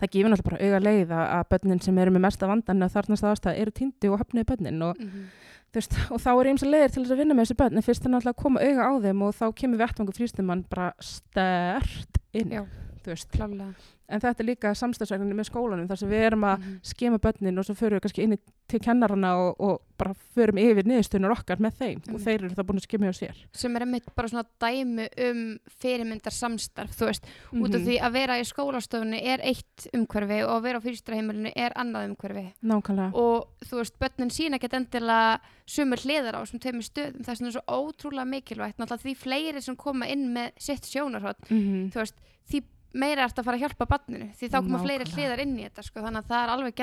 það gefur náttúrulega bara auga leið að bönnin sem eru með mesta vandan að þarnast aðstæða eru týndu og höfnuðu bönnin og, Mhm. þú veist, og þá er eins og leiðir til þess að vinna með þessi bönn en fyrst er náttúrulega að koma auga á þeim og þá kemur vettvangu frístumann bara stert inn Já, þú veist. klálega en þetta er líka samstagsverkefni með skólanum þar sem við erum að Mhm. skema bönnin og svo förum við kannski inn í- til kennarana og, og bara förum yfir niðurstunar okkar með þeim og Einmitt. þeir eru það búin að skema hjá sér sem er einmitt bara svona dæmi um fyrirmyndar samstarf, þú veist, út af Mhm. því að vera í skólastofunni er eitt umhverfi og að vera á fyrirstraheimilinu er annað umhverfi nákvæmlega og þú veist, börnin sína ekkert endilega sumur hliðar á þessum tveimur stöðum þess vegna er svo ótrúlega mikilvægt náttúrulega því fleiri sem koma inn með sitt sjónarhótt, mm þú veist, því meira ert að fara að hjálpa barninu, því þá koma fleiri hliðar inn í þetta, sko, þannig að það er alveg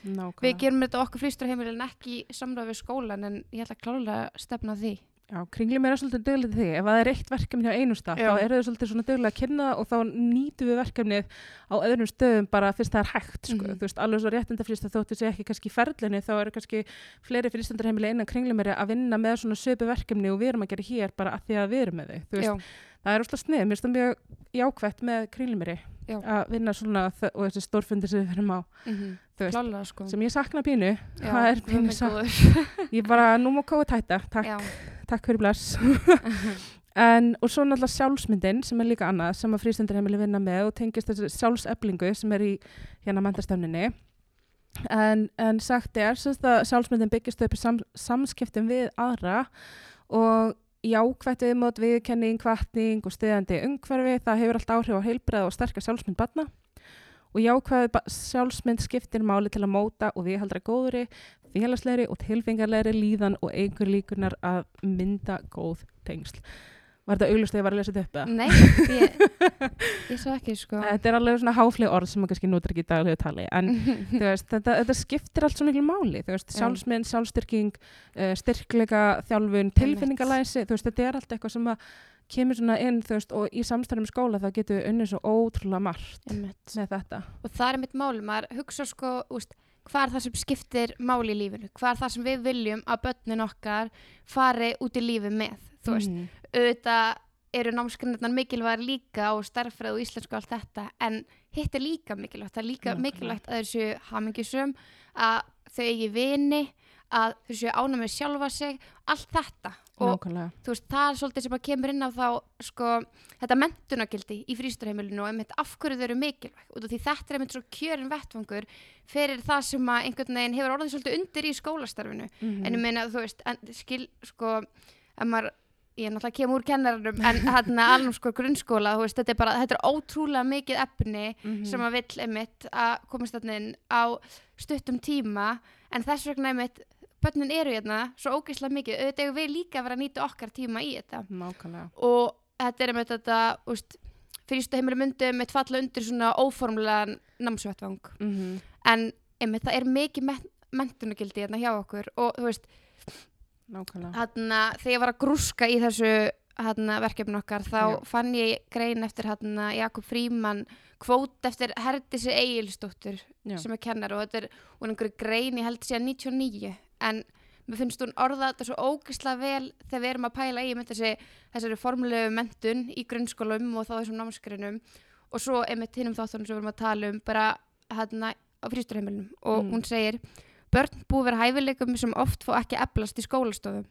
nákvæmlega við gerum þetta okkur fyrirstraheimilin ekki í samráð við skólan en ég ætla að klálega stefna að því Já, kringlum er svolítið döglega því. Ef það er eitt verkefni á einu stað, þá eru þau svolítið svona döglega að kynna og þá nýtum við verkefnið á öðrum stöðum bara fyrst það er hægt, sko. Mhm. Þú veist, alveg svo réttindafrýst að þóttu sé ekki kannski ferlinni, þá eru kannski fleiri frístundarheimili innan kringlum að vinna með svona söpu verkefni og við erum að gera hér bara að því að við erum með þau. Þú veist, Já, það er úrslega snið, mér finnst það mjög jákvætt með kringlumiri Já. að vinna svona og þessi stórfundi sem við fyrir á, mm þú veist, klálega sko sem ég sakna pínu, Já, það er pínu góður. Ég bara, nú má kóa tæta, takk, takk fyrir bless. En, og svo náttúrulega sjálfsmyndin sem er líka annað sem að frístundarheimili vinna með og tengist þessi sjálfseflingu sem er í hérna mentastöfninni en, en sagt er sjálfsmyndin byggist upp í sam, samskiptum við aðra og jákvætt viðmót, viðkenning, kvartning og stiðandi umhverfi, það hefur allt áhrif á heilbreið og sterkar sjálfsmynd barna og jákvæð ba- sjálfsmynd skiptir máli til að móta og viðhaldra góðri, félagslegri og tilfingarlegri líðan og einhver líkunar að mynda góð tengsl. Var þetta auglust þegar ég var að lesa þetta upp? eða? Nei, ég, ég svo ekki sko Þetta er alveg svona háfleg orð sem maður kannski notar ekki í daglegu tali en veist, þetta, þetta skiptir allt svo miklu máli þú veist, Já. sjálfsmynd, sjálfstyrking uh, styrkleika, þjálfun, tilfinningalæsi þú veist, þetta er allt eitthvað sem að kemur svona inn, þú veist, og í samstæðum skóla það getur við unnið svo ótrúlega margt Einmitt. með þetta. og það er mitt máli, maður hugsa sko úst, hvað er það sem skiptir máli í lífinu hvað er það sem við viljum að börnin okkar fari út í lífi með þú veist, Mhm. auðvitað eru námskrinnarnar mikilvæg líka og starffræð og íslensku og allt þetta en hitt er líka mikilvægt, það er líka Nákvæmlega. mikilvægt að þau séu hamingjusum að þau eigi vini að þau séu ánum með sjálfa sig allt þetta og veist, það er svolítið sem að kemur inn á þá sko, þetta mentunagildi í frísturheimilinu og einmitt af hverju þau eru mikilvæg út af því þetta er einmitt svo kjörin vettvangur fyrir það sem að einhvern veginn hefur orðið svolítið undir í skólastarfinu Mhm. en ég meina, þú veist, en, skil sko, ef maður ég er náttúrulega kem úr kennarunum en hérna alveg sko grunnskóla, veist, þetta er bara þetta er ótrúlega mikið efni Mhm. sem að vill einmitt að komast þarna inn á stuttum tíma en þess vegna einmitt börnin eru hérna svo ógeðslega mikið, auðvitað eigum við líka vera að nýta okkar tíma í þetta Nákvæmlega. og þetta er einmitt þetta úst, fyrstu heimilu myndi einmitt falla undir svona óformlega námsvettvang Mm en einmitt það er mikið men mentunagildi hérna hjá okkur og þú veist, Nákvæmlega. hérna, þegar ég var að grúska í þessu hérna, verkefni okkar þá Já. fann ég grein eftir hérna, Jakob Fríman kvót eftir Herdísi Egilsdóttur Já. sem er kennar og þetta er er einhverju grein ég held síðan 99 en mér finnst hún orða þetta svo ógislega vel þegar við erum að pæla í þessi, þessari formulegu mentun í grunnskólum og þá þessum námskrinum og svo einmitt hinnum þáttunum sem við erum að tala um bara hérna á frísturheimilinu og Mm. hún segir börn búið verið hæfileikum sem oft fá ekki eflast í skólastofum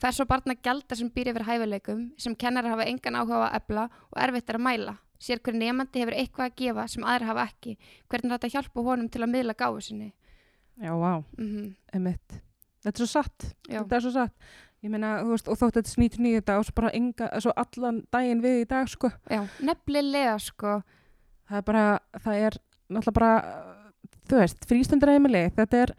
hvers og barna gjalda sem býr yfir hæfileikum sem kennar hafa engan áhuga að efla og erfitt er að mæla sér hver nefandi hefur eitthvað að gefa sem aðra hafa ekki hvernig er þetta að hjálpa honum til að miðla gáfu sinni Já, vá, mm emitt. Þetta er svo satt. Já, Þetta er svo satt. Ég meina, þú veist, og þótt þetta snýtur nýju dag og svo bara enga, svo allan daginn við í dag, sko. já, nefnilega sko Það er bara, það er náttúrulega bara, þú veist, frístundaræmili. Þetta er,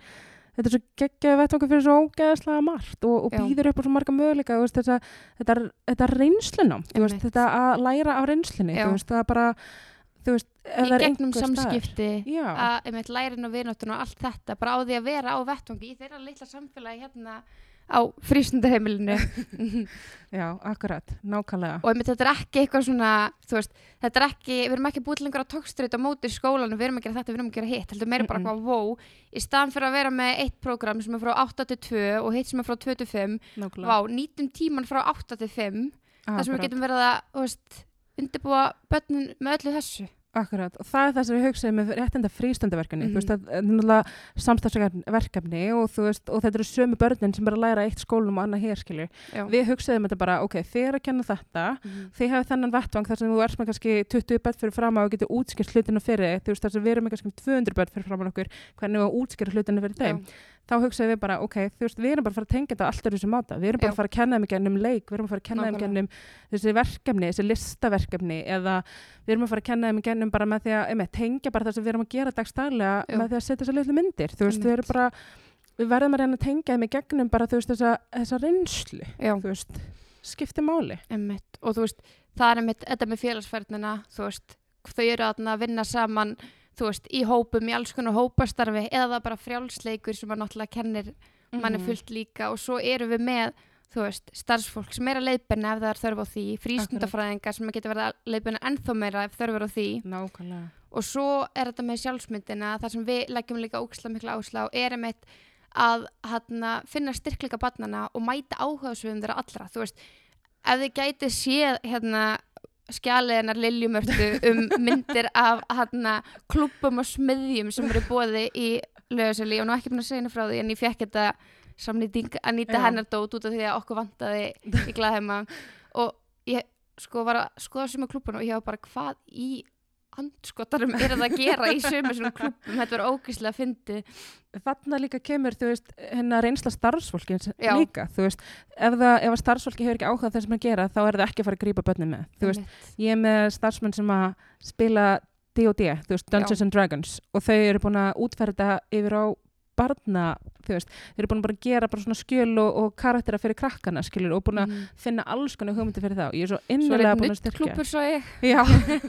þetta er svo geggjaði vettvangur fyrir svo ógeðslega margt og, og býður upp á svo marga möguleika, veist, þetta, þetta, þetta reynslunum, veist, þetta að læra af reynslunni, veist, það er bara, veist, í gegnum samskipti að lærin og vináttun og allt þetta bara á því að vera á vettvangi í þeirra litla samfélagi hérna á frístundaheimilinu já, akkurat, nákvæmlega. og einmitt þetta er ekki eitthvað svona veist, þetta er ekki, við erum ekki búið til lengur á tókstreit á móti í skólanum, við erum að gera þetta, við erum að gera hitt heldur meira bara Mm-mm. eitthvað wow í staðan fyrir að vera með eitt prógram sem er frá 8 til 2 og hitt sem er frá 2 til 5 nákvæmlega. vá, nýtum tíman frá 8 til 5 þar sem við getum verið að, veist undirbúa börnin með öllu þessu Akkurat, og það er það sem við hugsaðum með réttinda frístundaverkefni, Mhm. þú veist, það er náttúrulega samstagsverkefni og þú veist, og þetta eru sömu börnin sem að læra eitt skólum og annað hér, skilju. Við hugsaðum þetta bara, ok, þið er að kenna þetta, Mhm. þið hafið þennan vettvang þar sem þú ert með kannski 20 börn fyrir fram og getur útskýrt hlutinu fyrir þig, þú veist, þar sem við erum með kannski 200 börn fyrir fram á okkur, hvernig við útskýrt hlutinu fyrir þeim. Já. Þá hugsaðum við bara, ok, þú veist, við erum bara að fara að tengja þetta allt öðru sem máta, við erum bara Já. að fara að kenna þeim gennum leik, við erum að fara að kenna þeim gennum þessi verkefni, þessi listaverkefni eða við erum að fara að kenna þeim gennum bara með því að einmitt, tengja bara það sem við erum að gera dagstæðlega Já. með því að setja þessar litlu myndir þú veist, við erum bara við verðum að reyna að tengja þeim í gegnum bara þú veist, þessa, þessa reynslu Já. þú veist, skipti máli Einmitt. og þú veist, það er þú veist í hópum, í alls konar hópastarfi eða er bara frjálsleikur sem að náttúrulega kennir manni Mhm. fullt líka. Og svo eru við með þú veist, starfsfólk sem er að leiðbenna ef það er þörf á því, frístundafræðingar sem getur verið að leiðbenna ennþá meira ef þörf er á því. Nákvæmlega. Og svo er þetta með sjálfsmyndina þar sem við leggjum líka óksla mikla áslá er einmitt að hana, finna styrkleika barnana og mæta áhugaðsviðum þeirra allra. Þú veist, ef þið gæti séð hérna skjaliðinar liljumörtu um myndir af hana, klubbum og smiðjum sem eru bóði í lögasöli og nú ekki búin að segja henni frá því en ég fekk þetta samnýting að nýta Já. hennar dót út af því að okkur vantaði í glæðheima og ég sko var að skoða sem að klubbun og ég var bara hvað í andskotarum er að gera í sömu svona klubbum, þetta var ógæslega fyndi þarna líka kemur, þú veist, hennar reynsla starfsfólkins Já. líka, þú veist ef, það, ef að starfsfólki hefur ekki áhuga á það sem að gera þá er það ekki að fara að grípa börnum með þú veist, ég er með starfsmenn sem að spila D&D, þú veist, Dungeons and Dragons og þau eru búin að útferða yfir á barna, þú veist þau eru búin að bara gera bara svona skjöl og, og karaktera fyrir krakkana, skilur, og búin að Mhm. finna alls konar hugmyndi fyrir þá, ég er svo Svo er einn búin að styrkja nuddklúbbur svo ég Já,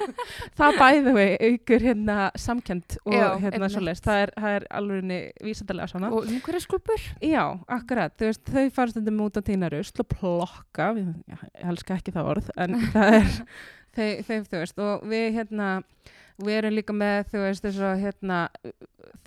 það bæði við ykkur hérna samkend og Já, hérna einmitt. svoleiðis, það er, það er alveg vísandalega svona. og umhverfisklúbbur Já, akkurat, þú veist, þau fara stundum út að týna rusl og plokka, við, ég elska ekki það orð, en það er, þau, þau, þú veist, og við hérna, við erum líka með, þú veist, þess að hérna,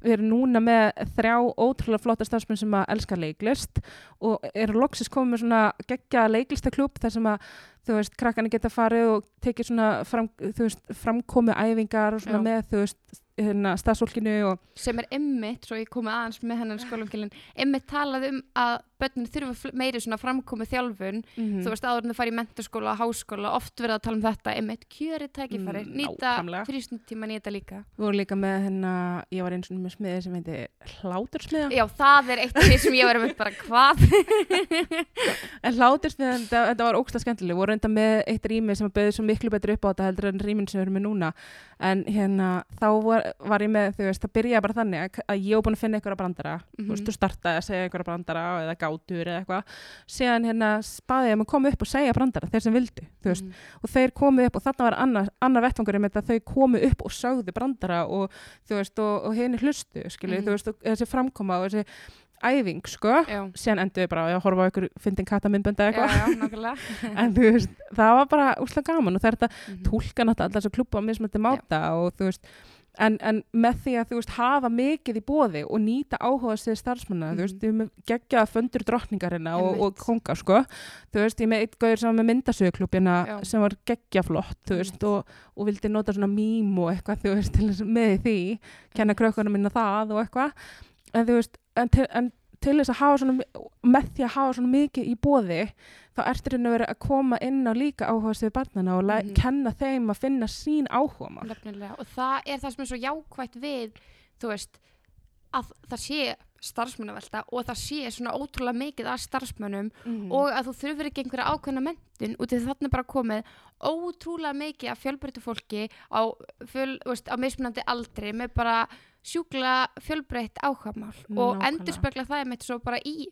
við erum núna með þrjá ótrúlega flotta starfsmenn sem að elska leiklist og eru loksis komið með svona geggja leiklistaklúb þar sem að, þú veist, krakkani geta farið og tekið svona fram, veist, framkomi æfingar og svona Já. með, þú veist, hérna, stafsfólkinu og sem er emmitt, svo ég komið aðeins með hennan skólumkilin, emmitt talaði um að börnin þurfa meiri svona framkomið þjálfun, mm þú veist áður en þau fara í mentaskóla, háskóla, oft verið að tala um þetta emmitt, kjöri tækifæri, Mm, nýta nákvæmlega. frístundtíma nýta líka Við vorum líka með hérna, ég var eins og með smiði sem heiti hlátursmiða. já, það er eitt af því sem ég var einmitt bara hvað En hlátursmiða, þetta, þetta var ógsta skemmtileg. Við vorum reynda með eitt rými sem bauði svo miklu betur upp á þetta heldur en rýmin sem við erum með núna. En hérna, þá var, var ég með, þú veist, það byrjaði bara þannig að, að ég var búin að finna einhverja brandara. Þú Mhm. veist, þú startaði að segja einhverja brandara eða gátur eða eitthvað. Síðan hérna spaði ég að maður koma upp og segja brandara, þeir sem vildu, þú veist. og þeir komu upp og þarna var annar, annar þetta þau komu upp og sögðu brandara og þú veist og, og henni hlustu skilju, Mhm. þú veist þessi framkoma og þessi æfing sko já, síðan endur við bara að horfa á ykkur fyndin katamindbönd eða já, eitthvað já, en þú veist, það var bara úslega gaman og það er þetta Mhm. tólka náttúrulega allar svo klubba á mismöndi máta og þú veist En, en með því að þú veist hafa mikið í bóði og nýta áhuga sig starfsmanna, þú veist, Mhm. við erum með geggja fundur drottningarina og, og konga sko, þú veist, ég með eitt gauður sem var með myndasöguklubina Já. sem var geggja flott, þú veist, og, og vildi nota svona mím og eitthvað, þú veist, með því, kenna krökkunum minna það og eitthvað, en þú veist, en en til þess að hafa svona, með því að hafa svona mikið í bóði þá ertu reyna verið að koma inn á líka áhuga við barnana og mm kenna þeim að finna sín áhuga mál. Nefnilega. og það er það sem er svo jákvætt við þú veist að það sé starfsmannavelta og það sé svona ótrúlega mikið af starfsmönnum Mhm. og að þú þurfur ekki einhverja ákveðna mentun út því þarna bara komið ótrúlega mikið af fjölbreyttu fólki á, fjöl, veist, á mismunandi aldri með bara sjúkla fjölbreytt áhugamál og Nákvæmlega. endur spekla það er mitt svo bara í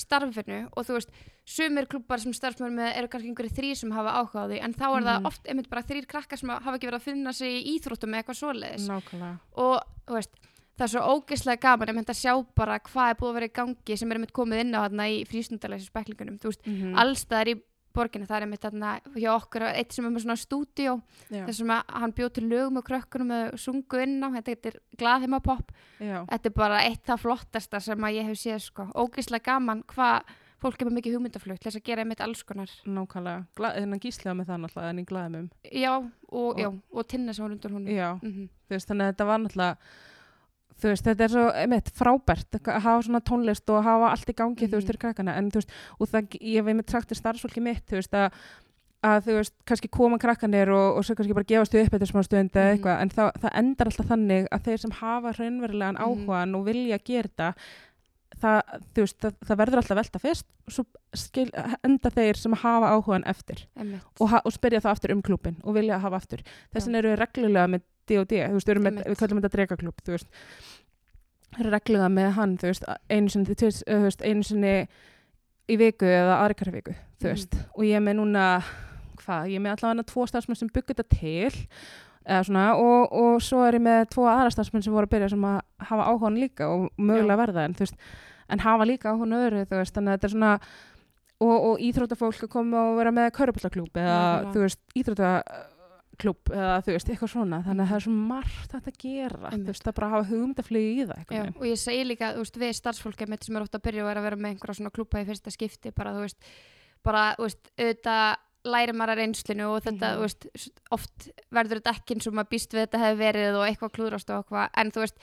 starfinu og þú veist, sumir klubbar sem starfsmönnum með eru kannski einhverju þrý sem hafa áhuga á því en þá er Mhm. það oft einmitt bara þrýr krakkar sem hafa ekki verið að finna sig í íþróttum eða eitthvað svoleiðis Nákvæmlega. og þú veist, það er svo ógeðslega gaman myndi að sjá bara hvað er búið að vera í gangi sem er einmitt komið inn á þarna í frístundalæsi speklingunum, þú veist, Mm allstaðar í borginni, það er einmitt þarna hjá okkur eitt sem er með svona stúdíó þar sem hann bjóð til lögum og krökkunum og sungu inn á, þetta er glaðheimapopp þetta er bara eitt það flottasta sem að ég hef séð sko, ógeðslega gaman hvað fólk er með mikið hugmyndaflutt þess að gera einmitt alls konar. Nákvæmlega. Gla- Þennan gíslega með það náttúrulega en í glæðumum. já, og, Og- og tinna sem var Já, Mhm. þú veist, þannig að þetta var náttúrulega þú veist, þetta er svo, einmitt, frábært að hafa svona tónlist og hafa allt í gangi, þú veist, Mhm. fyrir krakkana, en þú veist, og það, ég hef einmitt sagt til starfsfólki mitt, þú veist, að að þú veist, kannski koma krakkanir og, og svo kannski bara gefast upp eftir smá stund eða Mhm. eitthvað, en það, það endar alltaf þannig að þeir sem hafa raunverulegan Mhm. áhugan og vilja gera þetta það, veist, það, það verður alltaf velta fyrst og svo skil, enda þeir sem hafa áhugan eftir og, ha og spyrja það aftur um klúbin og vilja hafa aftur. Þess vegna eru við reglulega með D&D við, erum við kallum þetta drekaklúb þú veist, eru reglulega með hann veist, einu sinni, tvis- þú veist, einu sinni í viku eða aðri hverju viku veist, og ég er með núna hvað, ég er með allavega tvo starfsmenn sem byggur þetta til svona, og, og svo er ég með tvo aðra starfsmenn sem voru að byrja sem að hafa áhugan líka og mögulega verða en þú veist, en hafa líka áhugan öðru þú veist, þannig að þetta er svona og, og íþróttafólk að koma og vera með köruballaklúb eða Nákvæmlega. þú veist, íþróttaklúb eða þú veist, eitthvað svona þannig að það er svo margt að gera Einmitt. þú veist, það bara að hafa hugmyndaflug í það Já, og ég segi líka, þú veist, við starfsfólki mitt sem er ofta að byrja og er að vera með einhverja svona klúpa í fyrsta skipti, bara, þú veist, bara, þú veist, auðvitað læri maður að reynslinu og þetta, þú veist, oft verður þetta ekki eins og maður býst við þetta hefur verið og eitthvað klúðrast og eitthvað, en þú veist,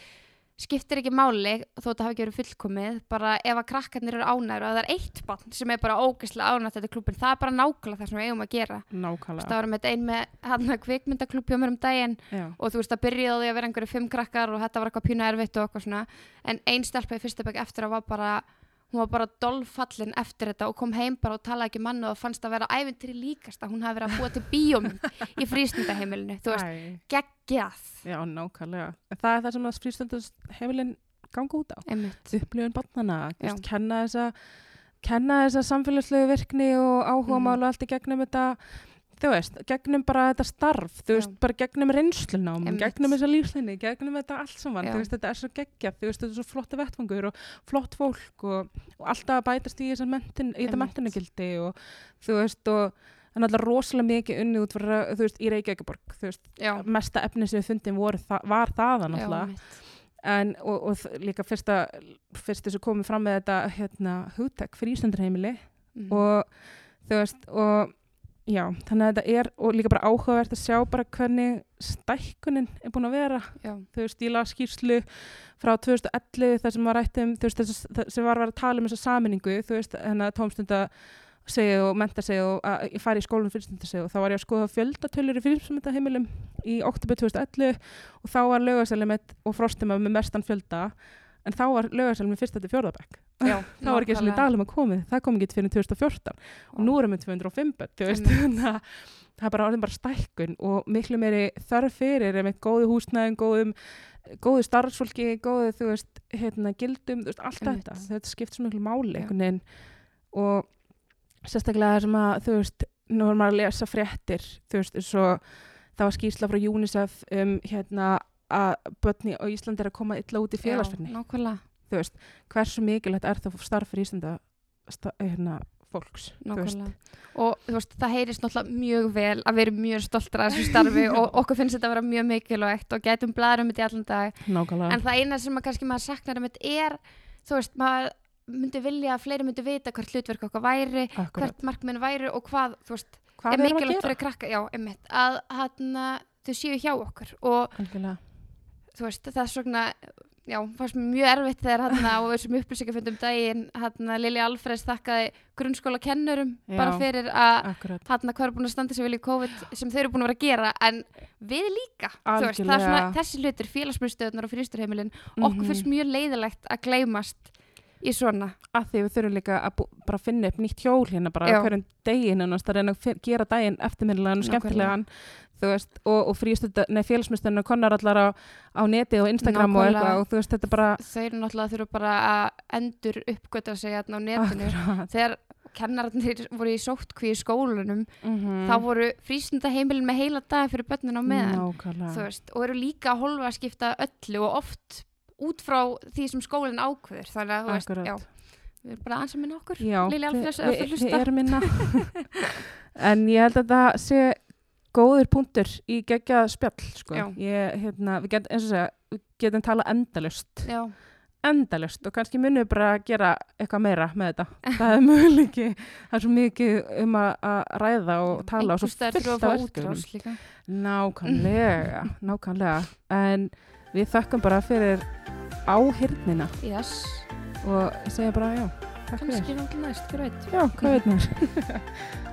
skiptir ekki máli þó þetta hafi ekki verið fullkomið, bara ef að krakkarnir eru ánæður og að það er eitt bann sem er bara ógeðslega ánægt þetta klúbin, það er bara nákvæmlega það sem við eigum að gera. Nákvæmlega Það var með ein með hann að kvikmyndaklúb hjá mér um daginn Já. og þú veist það byrjaði á því að vera einhverju fimm krakkar og þetta var eitthvað pínu erfitt og eitthvað svona en ein stelpa í fyrsta bekk eftir að var bara hún var bara dolfallin eftir þetta og kom heim bara og talaði ekki mannu og fannst að vera ævintýri líkast að hún hafi verið að búa til bíómynd í frístundaheimilinu, þú veist, geggjað. Já, nákvæmlega. En það er það sem að frístundast heimilin ganga út á. Upplifun barnana, kenna þessa kenna þessa samfélagslegu virkni og áhuga Mhm. og allt í gegnum þetta þú veist, gegnum bara þetta starf þú veist, Já. bara gegnum reynslunám Einmitt. gegnum þessa lífslinni, gegnum þetta allt saman veist, þetta er svo geggjað, þú veist, þetta er svo flotta vettfangur og flott fólk og, og alltaf bætast í þessa mentin, mentunagildi og þú veist, og það er náttúrulega rosalega mikið unni út fyrir, þú veist, í Reykjavíkuborg þú veist, já, mesta efni sem við fundum voru, þa var þaðan náttúrulega en, og, og líka fyrsta fyrst þessu komið fram með þetta hérna, hugtek fyrir Íslandarheimili Mhm. og þú veist og já, þannig að þetta er og líka bara áhugavert að sjá bara hvernig stækkunin er búin að vera. Já, ég las skýrslu frá 2011 þar sem var rætt um þú veist, það sem var að vera að tala um þessa saminningu þú veist, hennar tómstunda segið og menta segið og að ég fari í skólinn fyrirstunda segið og þá var ég að skoða fjöldatölur í fyrirstunda í oktober 2011 og þá var lögarsælum og frostum með mestan fjölda en þá var lögarsælum með fyrsta til fjórðabæk já þá var ekki svona nákvæmlega. dalum að komið, það kom ekki fyrir 2014 og nú erum við 205 börn, þú veist, Einmitt. þannig að það er bara orðin bara stækkun og miklu meiri þörf fyrir með góðu húsnæðin, góðum góðu starfsfólki, góðu þú veist, hérna, gildum, þú veist, allt Einmitt. þetta. Þetta skipt svo miklu máli veginn. Og sérstaklega það sem að þú veist, nú erum maður að lesa fréttir, þú veist, svo það var skýrsla frá UNICEF um hérna að börni á Íslandi er að koma illa út í félagsfyrni já, nákvæmlega, þú veist, hversu mikilvægt er það starf fyrir Íslanda hérna, fólks þú nákvæmlega. Og þú veist, það heyrist náttúrulega mjög vel að við erum mjög stoltur að þessu starfi og okkur finnst þetta að vera mjög mikilvægt og getum blæður um þetta í allan dag. Nákvæmlega. En það eina sem kannski maður saknar um þetta er, þú veist, maður myndi vilja að fleiri myndi vita hvert hlutverk okkar væri, Akkurat. hvert markminn væri og hvað, þú veist, hvað er mikilvægt fyrir krakka, já, einmitt, að hann, þau séu hjá okkur. Og Algjörlega. þú veist, það er svona já, fannst mér mjög erfitt þegar hann á þessum upplýsingafundum daginn hann Lili Alfreds þakkaði grunnskóla kennurum Já. bara fyrir að hann hvað er búin að standa sig vel í COVID sem þau eru búin að vera að gera en við líka veist, svona þessi hlutur félagsmyndstöðunar og fyrirsturheimilin okkur Mhm. finnst mjög leiðilegt að gleymast í svona. Að því við þurfum líka að bara finna upp nýtt hjól hérna bara hverjum deginn en að reyna að gera daginn eftirminnilegan og skemmtilegan veist, og, og frístöðuna konar allar á, á neti og Instagram og Nákvæmlega. eitthvað og þú veist, þetta bara þau eru náttúrulega þurfa bara að endur uppgöta sig hérna á netinu Akkurat. þegar kennararnir voru í sóttkví í skólunum Mhm. þá voru frístundaheimilin með heila dag fyrir börnin á meðan veist, og eru líka að holfa að skipta öllu og oft út frá því sem skólinn ákveður þannig að þú veist, já við erum bara aðeins að minna okkur Já. Við erum minna En ég held að það sé góður punktur í geggjað spjall sko. Ég, hérna, við og segja við getum talað endalust já, endalust og kannski munum við bara að gera eitthvað meira með þetta. Það er er svo mikið um að, ræða og tala og svo fullt af líka. Nákvæmlega, nákvæmlega. En við þökkum bara fyrir áhyrnina. Yes, og segja bara já, takk kannski náttúrulega næst, hver veit? Já, hvað veit mér